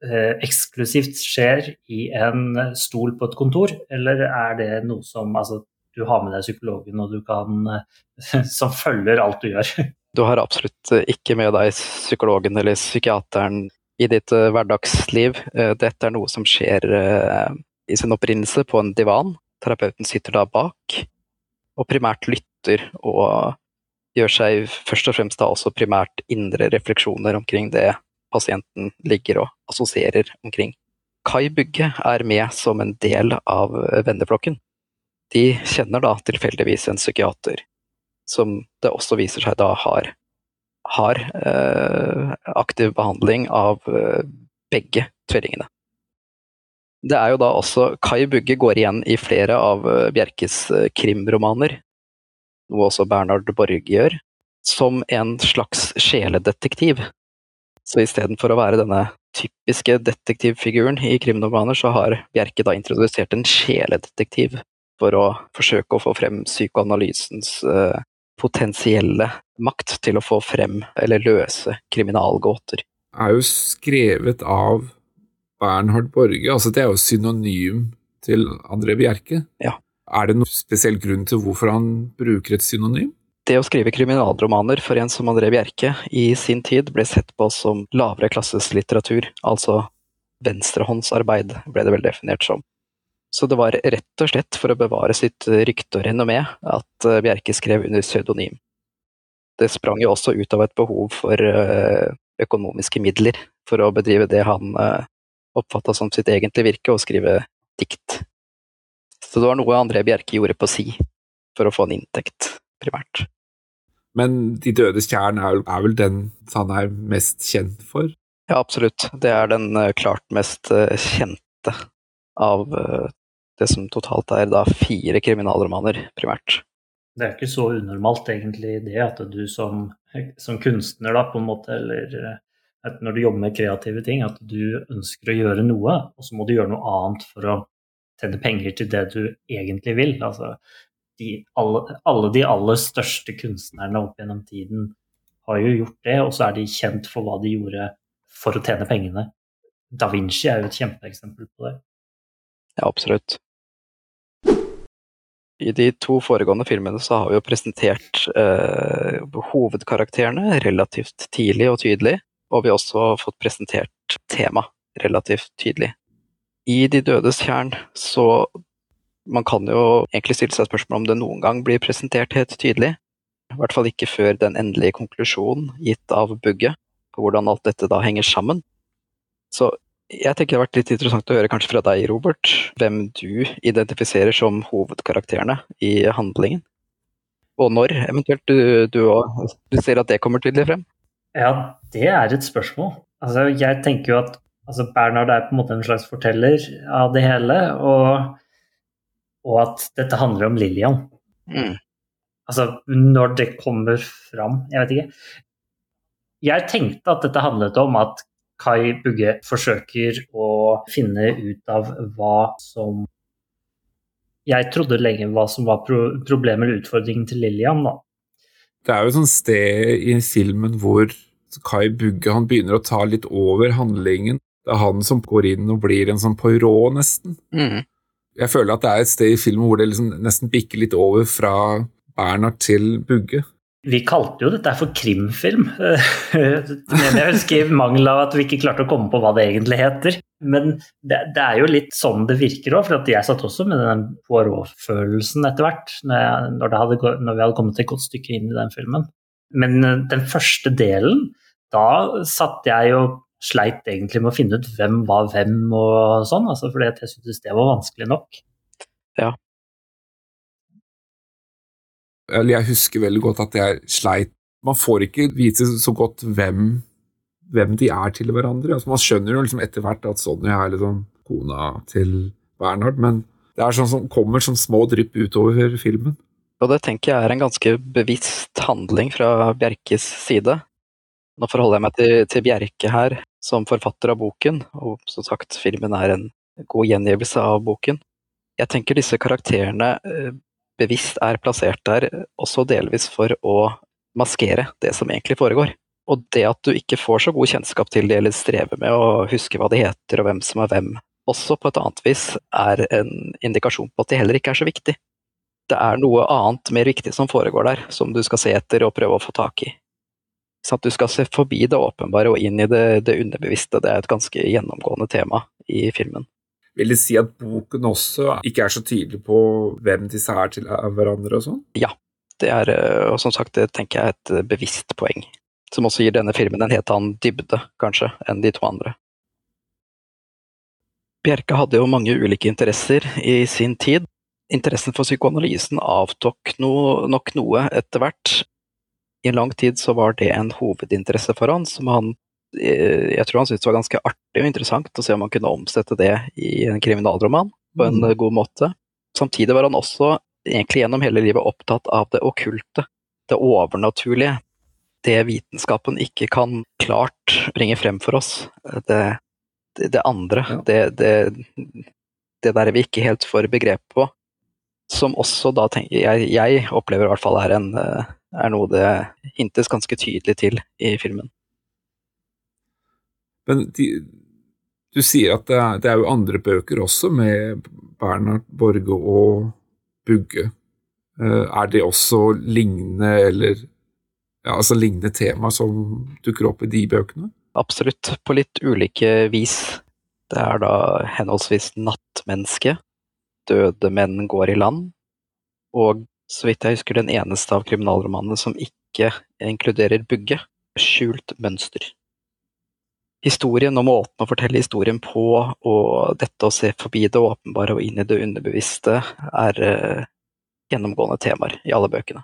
Eh, eksklusivt skjer i en stol på et kontor, eller er det noe som altså, du har med deg psykologen og du kan, eh, som følger alt du gjør? Du har absolutt ikke med deg psykologen eller psykiateren i ditt eh, hverdagsliv. Dette er noe som skjer i sin opprinnelse på en divan. Terapeuten sitter da bak og primært lytter og gjør seg først og fremst da også primært indre refleksjoner omkring det pasienten ligger og assosierer omkring. Kai Bugge er med som en del av venneflokken. De kjenner da tilfeldigvis en psykiater, som det også viser seg da har, har eh, aktiv behandling av eh, begge tvillingene. Det er jo da også Kai Bugge går igjen i flere av eh, Bjerkes eh, krimromaner, noe også Bernhard Borge gjør, som en slags sjeledetektiv så istedenfor å være denne typiske detektivfiguren i krimromaner, så har Bjerke da introdusert en sjeledetektiv for å forsøke å få frem psykoanalysens uh, potensielle makt til å få frem eller løse kriminalgåter. Er jo skrevet av Bernhard Borge, altså det er jo synonym til André Bjerke. Ja. Er det noen spesiell grunn til hvorfor han bruker et synonym? Det å skrive kriminalromaner for en som André Bjerke i sin tid ble sett på som lavere klasses litteratur, altså venstrehåndsarbeid, ble det vel definert som. Så det var rett og slett for å bevare sitt rykte og renommé at eh, Bjerke skrev under pseudonym. Det sprang jo også ut av et behov for eh, økonomiske midler for å bedrive det han eh, oppfatta som sitt egentlige virke, å skrive dikt. Så det var noe André Bjerke gjorde på si for å få en inntekt, primært. Men De dødes tjern er, er, vel den han er mest kjent for? Ja, absolutt. Det er den klart mest kjente av uh, det som totalt er da fire kriminalromaner, primært. Det er ikke så unormalt egentlig det at du som, som kunstner, da, på en måte, eller når du jobber med kreative ting, at du ønsker å gjøre noe, og så må du gjøre noe annet for å tjene penger til det du egentlig vil. Altså, de, alle, alle, de aller største kunstnerne opp gjennom tiden har jo gjort det, og så er de kjent for hva de gjorde for å tjene pengene. Da Vinci er jo et kjempeeksempel på det. Ja, absolutt. I de to foregående filmene så har vi jo presentert eh, hovedkarakterene relativt tidlig og tydelig, og vi har også fått presentert tema relativt tydelig. I De dødes tjern så man kan jo egentlig stille seg spørsmål om det noen gang blir presentert helt tydelig. I hvert fall ikke før den endelige konklusjonen gitt av Bugge på hvordan alt dette da henger sammen. Så jeg tenker det har vært litt interessant å høre kanskje fra deg, Robert, hvem du identifiserer som hovedkarakterene i handlingen. Og når eventuelt du, du, du ser at det kommer tydelig frem? Ja, det er et spørsmål. Altså, jeg tenker jo at altså, Bernhard er på en måte en slags forteller av det hele. og og at dette handler om Lillian. Mm. Altså, når det kommer fram Jeg vet ikke. Jeg tenkte at dette handlet om at Kai Bugge forsøker å finne ut av hva som Jeg trodde lenge hva som var pro problemet eller utfordringen til Lillian. da. Det er jo et sånt sted i filmen hvor Kai Bugge han begynner å ta litt over handlingen. Det er han som går inn og blir en sånn Poirot, nesten. Mm. Jeg føler at det er et sted i filmen hvor det liksom nesten bikker litt over fra Bernhard til Bugge. Vi kalte jo dette for krimfilm. Men jeg husker i mangel av at vi ikke klarte å komme på hva det egentlig heter. Men det, det er jo litt sånn det virker òg, for jeg satt også med den Poirot-følelsen etter hvert, når, når, når, vi hadde kommet et godt stykke inn i den filmen. Men eh, den første delen, da satt jeg og sleit egentlig med å finne ut hvem var hvem og sånn, altså fordi jeg syntes det var vanskelig nok. Ja. Eller jeg husker veldig godt at jeg sleit Man får ikke vite så godt hvem, hvem de er til hverandre. Altså man skjønner jo liksom etter hvert at Sonja er liksom kona til Bernhard, men det er sånn som kommer sånn små drypp utover filmen. Og det tenker jeg er en ganske bevisst handling fra Bjerkes side. Nå forholder jeg meg til, til Bjerke her som forfatter av boken, og som sagt, filmen er en god gjengivelse av boken. Jeg tenker disse karakterene eh, bevisst er plassert der også delvis for å maskere det som egentlig foregår. Og det at du ikke får så god kjennskap til det, eller strever med å huske hva de heter og hvem som er hvem, også på et annet vis er en indikasjon på at de heller ikke er så viktig det er noe annet mer viktig som foregår der, som du skal se etter og prøve å få tak i. Så at du skal se forbi det åpenbare og inn i det, det underbevisste, det er et ganske gjennomgående tema i filmen. Vil det si at boken også ikke er så tydelig på hvem disse er til hverandre og sånn? Ja, det er, og som sagt, det tenker jeg er et bevisst poeng. Som også gir denne filmen en helt annen dybde, kanskje, enn de to andre. Bjerke hadde jo mange ulike interesser i sin tid, interessen for psykoanalysen avtok no, nok noe etter hvert. I en lang tid så var det en hovedinteresse for han, som han eh, jeg tror han syntes det var ganske artig og interessant å se om han kunne omsette det i en kriminalroman på en mm. god måte. Samtidig var han også egentlig gjennom hele livet opptatt av det okkulte, det overnaturlige. Det vitenskapen ikke kan klart bringe frem for oss. Det, det, det andre. Ja. Det, det, det der vi ikke helt får begrep på. Som også da tenker jeg, jeg opplever i hvert fall er, en, eh, er noe det hintes ganske tydelig til i filmen. Men de, du sier at det er, det er, jo andre bøker også, med Bernhard Borge og Bugge. Eh, er det også lignende eller ja, altså lignende tema som dukker opp i de bøkene? Absolutt, på litt ulike vis. Det er da henholdsvis nattmenneske, døde menn går i land, og så vidt jeg husker den eneste av kriminalromanene som ikke inkluderer Bugge, Skjult mønster. Historien og måten å fortelle historien på, og dette å se forbi det åpenbare og inn i det underbevisste, er uh, gjennomgående temaer i alle bøkene.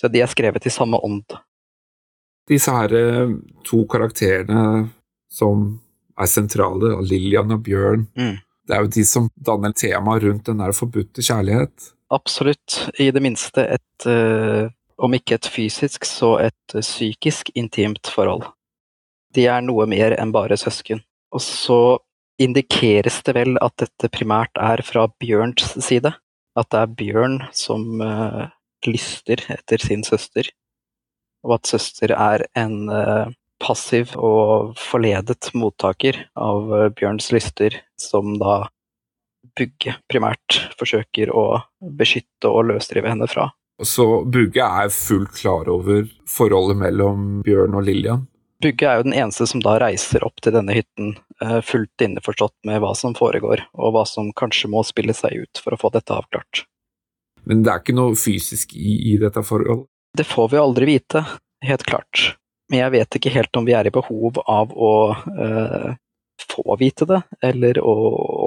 Så de er skrevet i samme ånd. Disse her uh, to karakterene som er sentrale, Lillian og Bjørn, mm. Det er jo de som danner temaet rundt den der forbudte kjærlighet. Absolutt. I det minste et, uh, om ikke et fysisk, så et psykisk intimt forhold. De er noe mer enn bare søsken. Og så indikeres det vel at dette primært er fra Bjørns side. At det er Bjørn som uh, lyster etter sin søster, og at søster er en passiv og forledet mottaker av eh, Bjørns lyster, som da Bugge primært forsøker å beskytte og løsrive henne fra. Så Bugge er fullt klar over forholdet mellom Bjørn og Lillian? Bugge er jo den eneste som da reiser opp til denne hytten eh, fullt innforstått med hva som foregår, og hva som kanskje må spille seg ut for å få dette avklart. Men det er ikke noe fysisk i, i dette forholdet? Det får vi aldri vite, helt klart. Men jeg vet ikke helt om vi er i behov av å eh, få vite det, eller å,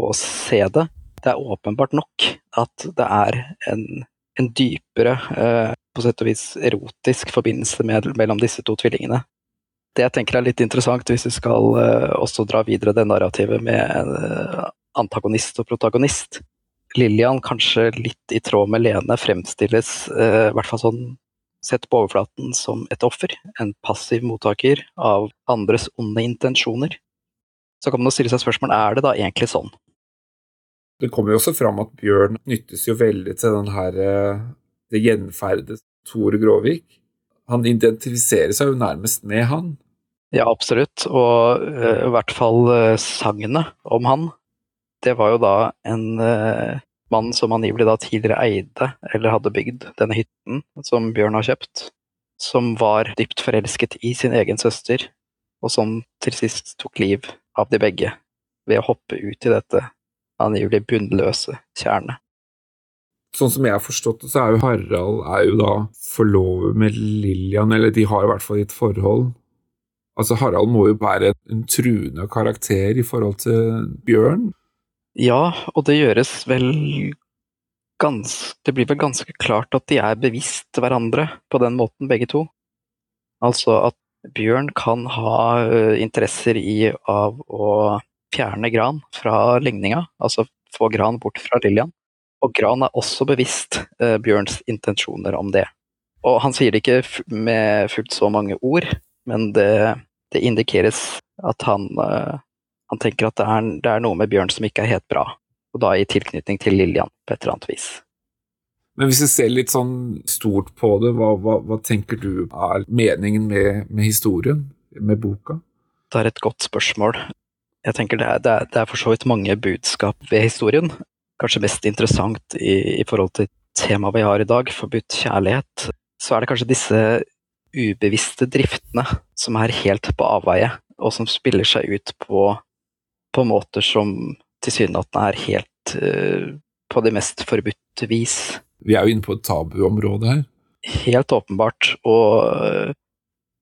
å, se det. Det er åpenbart nok at det er en, en dypere, eh, på sett og vis erotisk forbindelse med, mellom disse to tvillingene. Det jeg tenker er litt interessant, hvis vi skal uh, også dra videre det narrativet med antagonist og protagonist. Lillian, kanskje litt i tråd med Lene, fremstilles i hvert fall sånn sett på overflaten som et offer, en passiv mottaker av andres onde intensjoner. Så kan man stille seg spørsmål er det da egentlig sånn. Det kommer jo også fram at Bjørn nyttes jo veldig til den her eh, det gjenferdet Tore Gråvik. Han identifiserer seg jo nærmest med han. Ja, absolutt. Og uh, i hvert fall uh, sagnet om han. Det var jo da en uh, mann som angivelig da tidligere eide, eller hadde bygd, denne hytten som Bjørn har kjøpt. Som var dypt forelsket i sin egen søster, og som til sist tok liv av de begge ved å hoppe ut i dette angivelig bunnløse tjernet. Sånn som jeg har forstått det, så er jo Harald er jo da forlovet med Lillian, eller de har i hvert fall et forhold. Altså, Harald må jo være en truende karakter i forhold til Bjørn. Ja, og det gjøres vel ganske Det blir vel ganske klart at de er bevisst hverandre på den måten, begge to. Altså at Bjørn kan ha uh, interesser i av å fjerne Gran fra ligninga, altså få Gran bort fra Lillian. Og Gran er også bevisst eh, Bjørns intensjoner om det. Og han sier det ikke med fullt så mange ord, men det, det indikeres at han, eh, han tenker at det er, det er, noe med Bjørn som ikke er helt bra. Og da i tilknytning til Lillian, på et eller annet vis. Men hvis vi ser litt sånn stort på det, hva, hva, hva tenker du er meningen med, med, historien, med boka? Det er et godt spørsmål. Jeg tenker det er, det er, det er for så vidt mange budskap ved historien kanskje mest interessant i, i forhold til temaet vi har i dag, forbudt kjærlighet, så er det kanskje disse ubevisste driftene som er helt på avveie, og som spiller seg ut på, på måter som tilsynelatende er helt uh, på det mest forbudte vis. Vi er jo inne på et tabuområde her. Helt åpenbart. Og uh,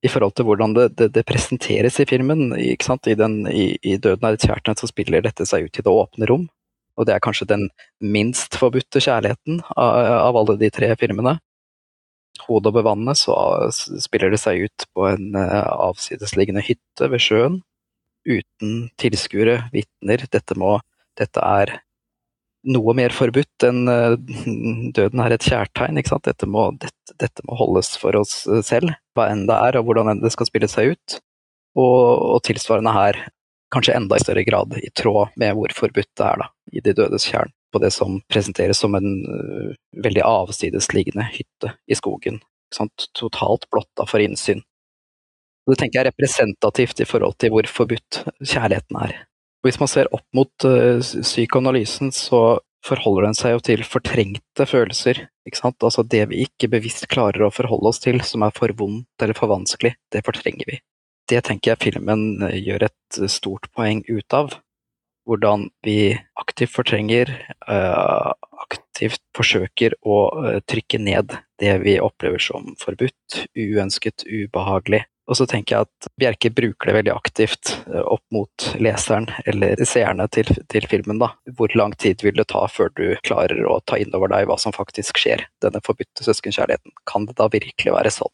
i forhold til hvordan det, det, det presenteres i filmen, I, den, i, I 'Døden er et kjærlighet' så spiller dette seg ut i det åpne rom. Og det er kanskje den minst forbudte kjærligheten av, av alle de tre filmene. Hodet over vannet så spiller det seg ut på en uh, avsidesliggende hytte ved sjøen. Uten tilskuere, vitner. Dette, dette er noe mer forbudt enn uh, døden er et kjærtegn. Ikke sant? Dette må, dette, dette må holdes for oss selv, hva enn det er og hvordan enn det skal spille seg ut. Og, og tilsvarende her kanskje enda i større grad i tråd med hvor forbudt det er da, i De dødes kjern, på det som presenteres som en uh, veldig avsidesliggende hytte i skogen. Totalt blotta for innsyn. Og det tenker jeg er representativt i forhold til hvor forbudt kjærligheten er. Hvis man ser opp mot uh, psykoanalysen, så forholder den seg jo til fortrengte følelser. Altså det vi ikke bevisst klarer å forholde oss til, som er for vondt eller for vanskelig, det fortrenger vi det tenker jeg filmen eh, gjør et eh, stort poeng ut av. Hvordan vi aktivt fortrenger, uh, aktivt forsøker å trykke ned det vi opplever som forbudt, uønsket, ubehagelig. Og så tenker jeg at Bjerke bruker det veldig aktivt opp mot leseren, eller seerne til, til, filmen. da. Hvor lang tid vil det ta før du klarer å ta inn over deg hva som faktisk skjer? Denne forbudte søskenkjærligheten. Kan det da virkelig være sånn?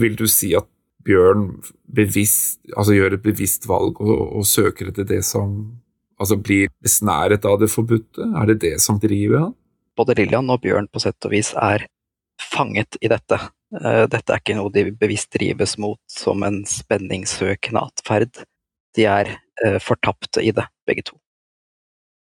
Vil du si at Bjørn bevisst, altså gjør et bevisst valg og, og, søker etter det som altså blir besnæret av det forbudte? Er det det som driver han? Både Lillian og Bjørn på sett og vis er fanget i dette. Eh, dette er ikke noe de bevisst drives mot som en spenningssøkende atferd. De er eh, fortapte i det, begge to.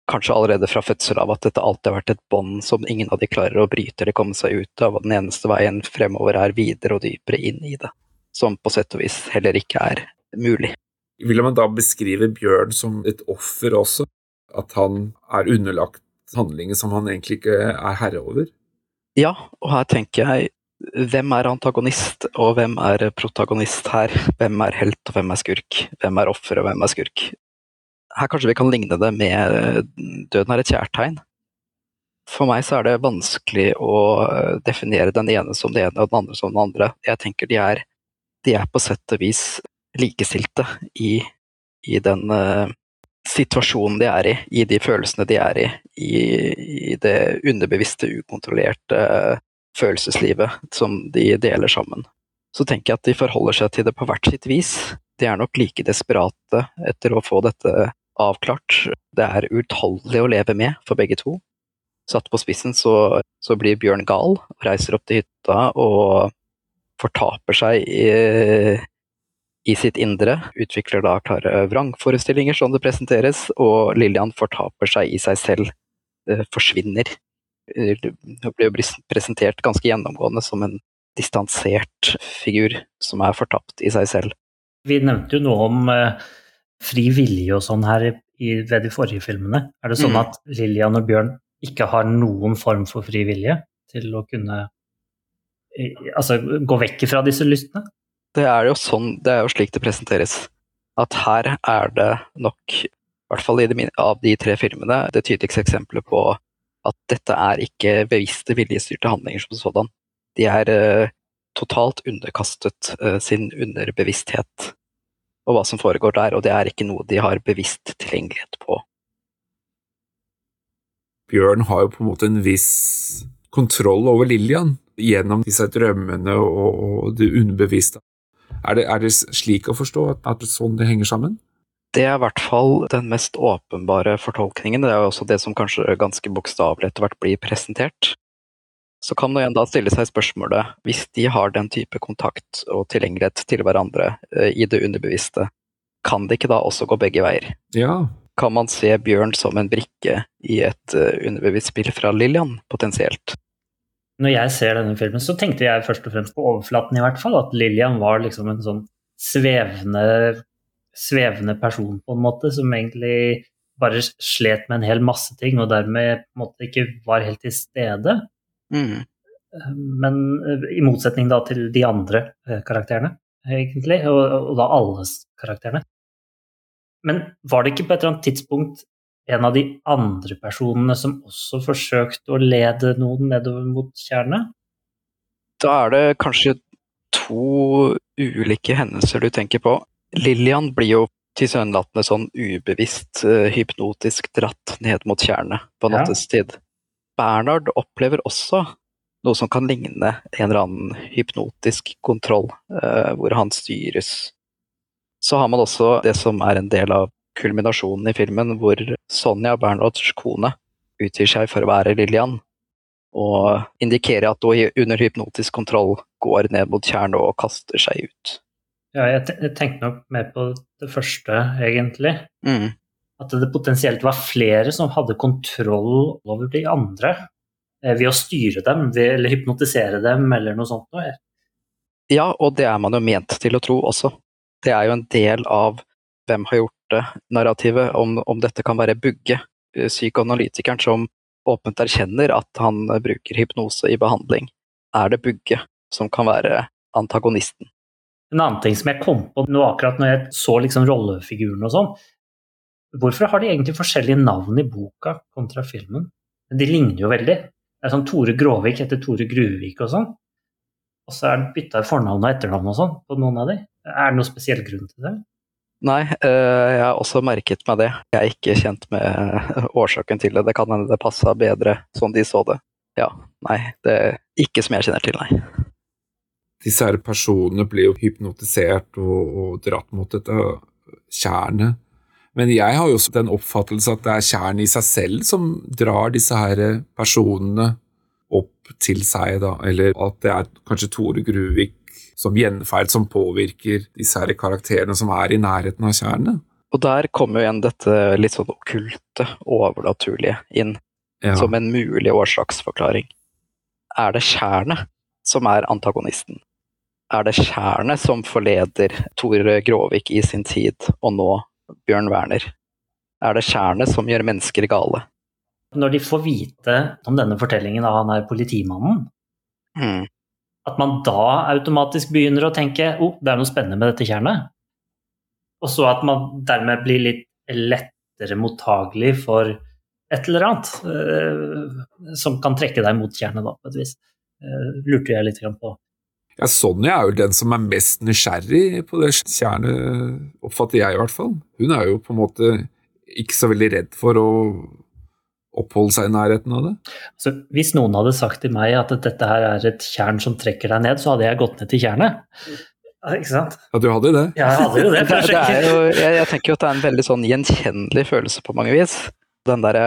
Kanskje allerede fra fødsel av at dette alltid har vært et bånd som ingen av de klarer å bryte eller komme seg ut av, og den eneste veien fremover er videre og dypere inn i det som på sett og vis heller ikke er mulig. Vil man da beskrive Bjørn som et offer også? At han er underlagt handlinger som han egentlig ikke er herre over? Ja, og her tenker jeg hvem er antagonist, og hvem er protagonist her? Hvem er helt, og hvem er skurk? Hvem er offer, og hvem er skurk? Her kanskje vi kan ligne det med Døden er et kjærtegn. For meg så er det vanskelig å definere den ene som det ene og den andre som den andre. Jeg tenker de er de er på sett og vis likestilte i, i den uh, situasjonen de er i, i de følelsene de er i, i, i det underbevisste, ukontrollerte uh, følelseslivet som de deler sammen. Så tenker jeg at de forholder seg til det på hvert sitt vis. De er nok like desperate etter å få dette avklart. Det er utallig å leve med for begge to. Satt på spissen så, så blir Bjørn gal reiser opp til hytta og fortaper seg i, i sitt indre, utvikler da klare vrangforestillinger som det presenteres, og Lillian fortaper seg i seg selv, forsvinner. Hun blir presentert ganske gjennomgående som en distansert figur som er fortapt i seg selv. Vi nevnte jo noe om uh, fri vilje og sånn her i, ved de forrige filmene. Er det sånn mm. at Lillian og Bjørn ikke har noen form for fri vilje til å kunne altså, gå vekk fra disse lystene? Det er jo sånn, det er jo slik det presenteres. At her er det nok, i hvert fall i de, av de tre filmene, det tydeligste eksempelet på at dette er ikke bevisste viljestyrte handlinger som sådan. De er uh, totalt underkastet uh, sin underbevissthet og hva som foregår der, og det er ikke noe de har bevisst tilgjengelighet på. Bjørn har jo på en måte en viss kontroll over Lillian gjennom disse drømmene og, og det underbevisste. Er det, er det, slik å forstå at, at sånn det henger sammen? Det er i hvert fall den mest åpenbare fortolkningen. Det er jo også det som kanskje ganske bokstavelig etter hvert blir presentert. Så kan man igjen da stille seg spørsmålet, hvis de har den type kontakt og tilgjengelighet til hverandre eh, i det underbevisste, kan det ikke da også gå begge veier? Ja. Kan man se Bjørn som en brikke i et uh, underbevisst spill fra Lillian, potensielt? Når jeg ser denne filmen, så tenkte jeg først og fremst på overflaten, i hvert fall. At Lillian var liksom en sånn svevende, svevende person, på en måte, som egentlig bare slet med en hel masse ting, og dermed på en måte ikke var helt til stede. Mm. Men eh, i motsetning da til de andre eh, karakterene, egentlig, og, og da alles karakterene. Men var det ikke på et eller annet tidspunkt en av de andre personene som også forsøkte å lede noen nedover mot tjernet? Da er det kanskje to ulike hendelser du tenker på. Lillian blir jo tilsynelatende sånn ubevisst uh, hypnotisk dratt ned mot tjernet på nattestid. Ja. Bernhard opplever også noe som kan ligne en eller annen hypnotisk kontroll, eh, hvor han styres. Så har man også det som er en del av kulminasjonen i filmen, hvor Sonja, Bernhards kone, utgir seg for å være Lillian, og indikerer at hun under hypnotisk kontroll går ned mot tjernet og kaster seg ut. Ja, jeg, tenkte nok mer på det første, egentlig. Mm. At det potensielt var flere som hadde kontroll over de andre eh, ved å styre dem eller hypnotisere dem eller noe sånt noe. Ja, og det er man jo ment til å tro også. Det er jo en del av hvem har gjort det-narrativet, om, om, dette kan være Bugge, eh, psykoanalytikeren som åpent erkjenner at han bruker hypnose i behandling. Er det Bugge som kan være antagonisten? En annen ting som jeg kom på nå akkurat når jeg så liksom rollefiguren og sånn, Hvorfor har de egentlig forskjellige navn i boka kontra filmen? De ligner jo veldig. Det er sånn Tore Gråvik heter Tore Gruvik og sånn. Og så er det bytta fornavn og etternavn og sånn på noen av de. Er det noen spesiell grunn til det? Nei, eh, jeg har også merket meg det. Jeg er ikke kjent med årsaken til det. Det kan hende det passa bedre sånn de så det. Ja, nei, det er ikke som jeg kjenner til, nei. Disse her personene blir jo hypnotisert og, og dratt mot dette tjernet men jeg har jo også den oppfattelse at det er kjernen i seg selv som drar disse her personene opp til seg, da, eller at det er kanskje Tore Gruvik som gjenferd som påvirker disse her karakterene som er i nærheten av kjernen. Og der kommer jo igjen dette litt sånn okkulte, overnaturlige inn, ja. som en mulig årsaksforklaring. Er det tjernet som er antagonisten? Er det tjernet som forleder Tore Gråvik i sin tid, og nå Bjørn Werner? Er det tjernet som gjør mennesker gale? Når de får vite om denne fortellingen av han er politimannen, mm. At man da automatisk begynner å tenke oh, det er noe spennende med dette tjernet. Og så at man dermed blir litt lettere mottagelig for et eller annet uh, som kan trekke deg mot tjernet, da, på et vis. Uh, lurte jeg litt på. Ja, Sonja er jo den som er mest nysgjerrig på det tjernet, oppfatter jeg i hvert fall. Hun er jo på en måte ikke så veldig redd for å oppholde seg i nærheten av det. Altså, hvis noen hadde sagt til meg at dette her er et tjern som trekker deg ned, så hadde jeg gått ned til tjernet. Ikke sant? Ja, du hadde det? Ja, jeg hadde jo det. det, det jo, jeg, jeg, tenker jo at det er en veldig sånn gjenkjennelig følelse på mange vis. Den derre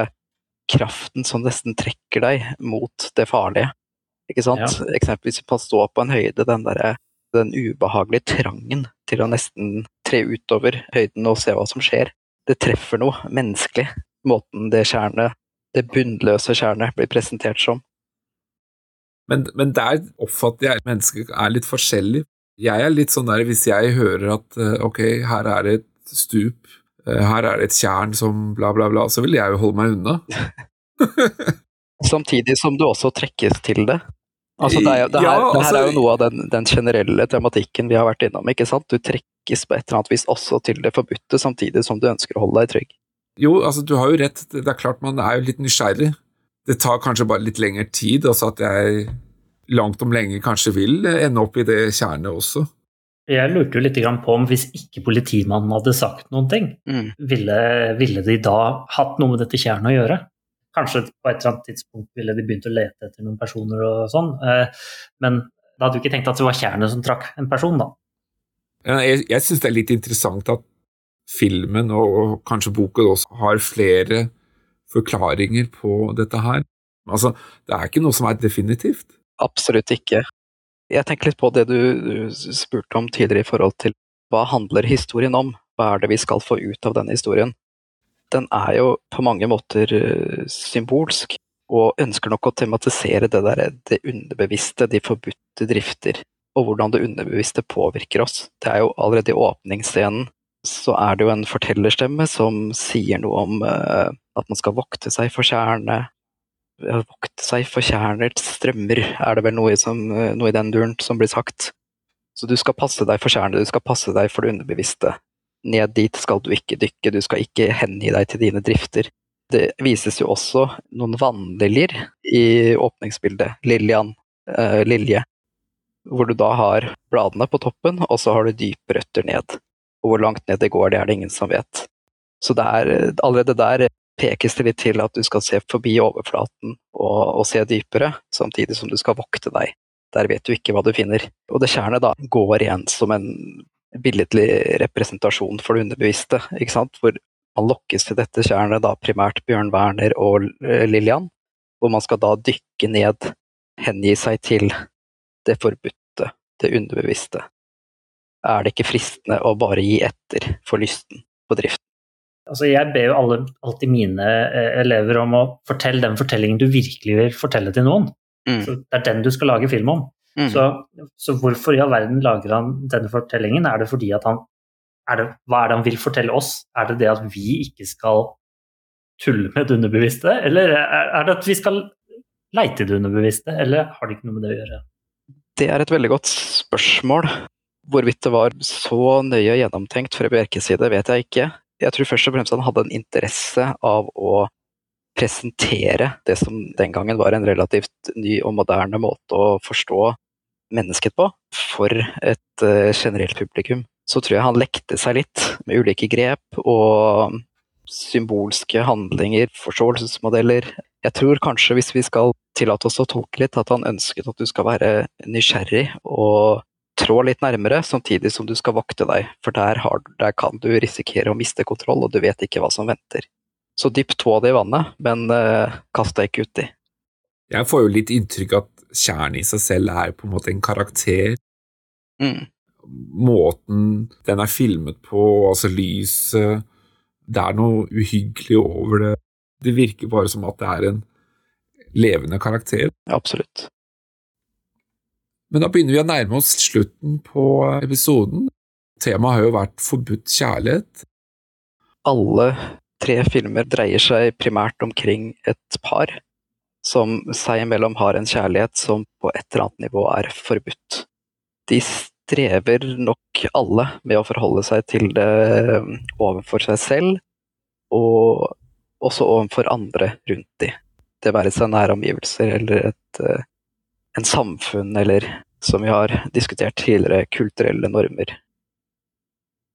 kraften som nesten trekker deg mot det farlige. Ikke sant? Ja. Eksempelvis på å stå på en høyde, den, der, den ubehagelige trangen til å nesten tre utover høyden og se hva som skjer. Det treffer noe menneskelig, måten det kjernet, det bunnløse kjernet, blir presentert som. Men, men der oppfatter jeg at mennesker er litt forskjellig. Jeg er litt sånn der hvis jeg hører at eh, ok, her er det et stup, eh, her er det et tjern som bla, bla, bla, så vil jeg jo holde meg unna. Samtidig som du også trekkes til det. Altså, det, er, det, her, Ja, det her altså- er jo noe av den, den generelle tematikken vi har vært innom. ikke sant? Du trekkes på et eller annet vis også til det forbudte, samtidig som du ønsker å holde deg trygg. Jo, altså du har jo rett, det er klart man er jo litt nysgjerrig. Det tar kanskje bare litt lengre tid, altså at jeg langt om lenge kanskje vil ende opp i det kjernet også. Jeg lurte jo litt på om hvis ikke politimannen hadde sagt noen ting, Mm. ville, ville de da hatt noe med dette tjernet å gjøre? Kanskje på et eller annet tidspunkt ville de begynt å lete etter noen personer og sånn, eh, men da hadde du ikke tenkt at det var tjernet som trakk en person, da. Jeg, jeg syns det er litt interessant at filmen, og, kanskje boken også, har flere forklaringer på dette her. Altså, det er ikke noe som er definitivt. Absolutt ikke. Jeg tenker litt på det du, du spurte om tidligere i forhold til hva handler historien om? Hva er det vi skal få ut av denne historien? Den er jo på mange måter eh, symbolsk, og ønsker nok å tematisere det der, det underbevisste, de forbudte drifter, og hvordan det underbevisste påvirker oss. Det er jo allerede i åpningsscenen så er det jo en fortellerstemme som sier noe om uh, at man skal vokte seg for tjærene, vokte seg for tjernets strømmer, er det vel noe som, eh, noe i den duren som blir sagt. Så du skal passe deg for tjernet, du skal passe deg for det underbevisste. Ned dit skal du ikke dykke, du skal ikke hengi deg til dine drifter. Det vises jo også noen vannliljer i åpningsbildet. Liljan, uh, lilje. Hvor du da har bladene på toppen, og så har du dype røtter ned. Og hvor langt ned det går, det er det ingen som vet. Så er, allerede der pekes det litt til at du skal se forbi overflaten og, og se dypere, samtidig som du skal vokte deg. Der vet du ikke hva du finner. Og det tjernet da går igjen som en billedlig representasjon for det underbevisste, ikke sant? hvor man lokkes til dette tjernet, da primært Bjørn Werner og eh, Lillian, hvor man skal da dykke ned, hengi seg til det forbudte, det underbevisste. Er det ikke fristende å bare gi etter for lysten på driften? Altså, jeg ber jo alle, alltid mine eh, elever om å fortelle den fortellingen du virkelig vil fortelle til noen. Mm. Så det er den du skal lage film om. Mm. Så, så hvorfor i all verden lager han denne fortellingen? Er det fordi at han er det, Hva er det han vil fortelle oss? Er det det at vi ikke skal tulle med det underbevisste, eller er er det at vi skal leite i det underbevisste, eller har det ikke noe med det å gjøre? Det er et veldig godt spørsmål. Hvorvidt det var så nøye gjennomtenkt fra Bjerkes side, vet jeg ikke. Jeg tror først og fremst han hadde en interesse av å presentere det som den gangen var en relativt ny og moderne måte å forstå mennesket på, for et eh, generelt publikum. Så tror jeg han lekte seg litt med ulike grep og symbolske handlinger, forståelsesmodeller. Jeg tror kanskje, hvis vi skal tillate oss å tolke litt, at han ønsket at du skal være nysgjerrig og trå litt nærmere, samtidig som du skal vokte deg, for der, har, der kan du risikere å miste kontroll, og du vet ikke hva som venter. Så dypp tåa di i vannet, men uh, kast deg ikke uti. Jeg får jo litt inntrykk at kjernen i seg selv er på en måte en karakter. Mm. Måten den er filmet på, altså lyset Det er noe uhyggelig over det. Det virker bare som at det er en levende karakter. Absolutt. Men da begynner vi å nærme oss slutten på episoden. Temaet har jo vært forbudt kjærlighet. Alle tre filmer dreier seg primært omkring et par som seg imellom har en kjærlighet som på et eller annet nivå er forbudt. De strever nok alle med å forholde seg til det overfor seg selv, og også overfor andre rundt de. Det være seg nære omgivelser eller et, eh, en samfunn eller, som vi har diskutert tidligere, kulturelle normer.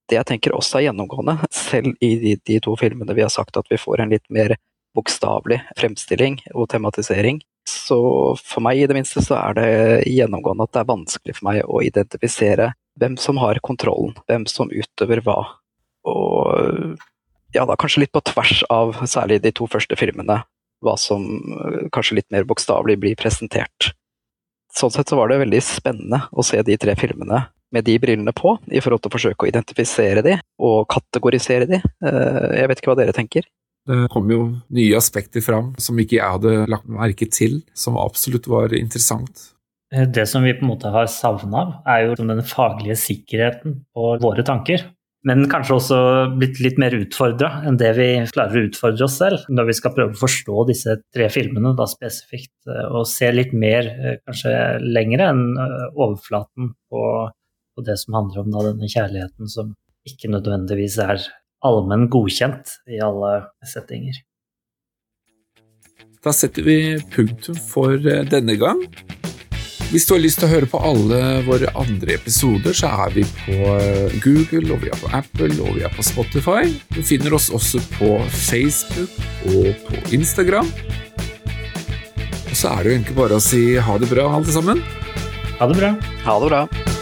Det jeg tenker også er gjennomgående, selv i de, de to filmene vi har sagt at vi får en litt mer bokstavelig fremstilling og tematisering, så for meg i det minste så er det gjennomgående at det er vanskelig for meg å identifisere hvem som har kontrollen, hvem som utøver hva. Og ja, da kanskje litt på tvers av særlig de to første filmene, hva som øh, kanskje litt mer bokstavelig blir presentert. Sånn sett så var det veldig spennende å se de tre filmene med de brillene på, i forhold til å forsøke å identifisere de og kategorisere de. Eh, Jeg vet ikke hva dere tenker? Det kom jo nye aspekter fram som ikke jeg hadde lagt merke til, som absolutt var interessant. Eh, det som vi på en måte har savna, er jo den faglige sikkerheten på våre tanker. Men kanskje også blitt litt mer utfordra enn det vi klarer å utfordre oss selv. Når vi skal prøve å forstå disse tre filmene da spesifikt, eh, og se litt mer, eh, kanskje lengre enn overflaten på, på det som handler om da, denne kjærligheten som ikke nødvendigvis er allmenn godkjent i alle settinger. Da setter vi punktum for denne gang. Hvis du har lyst til å høre på alle våre andre episoder, så er vi på eh, Google, og vi er på Apple, og vi er på Spotify. Du finner oss også på Facebook og på Instagram. Og så er det jo egentlig bare å si ha det bra, alle sammen. Ha det bra. Ha det bra.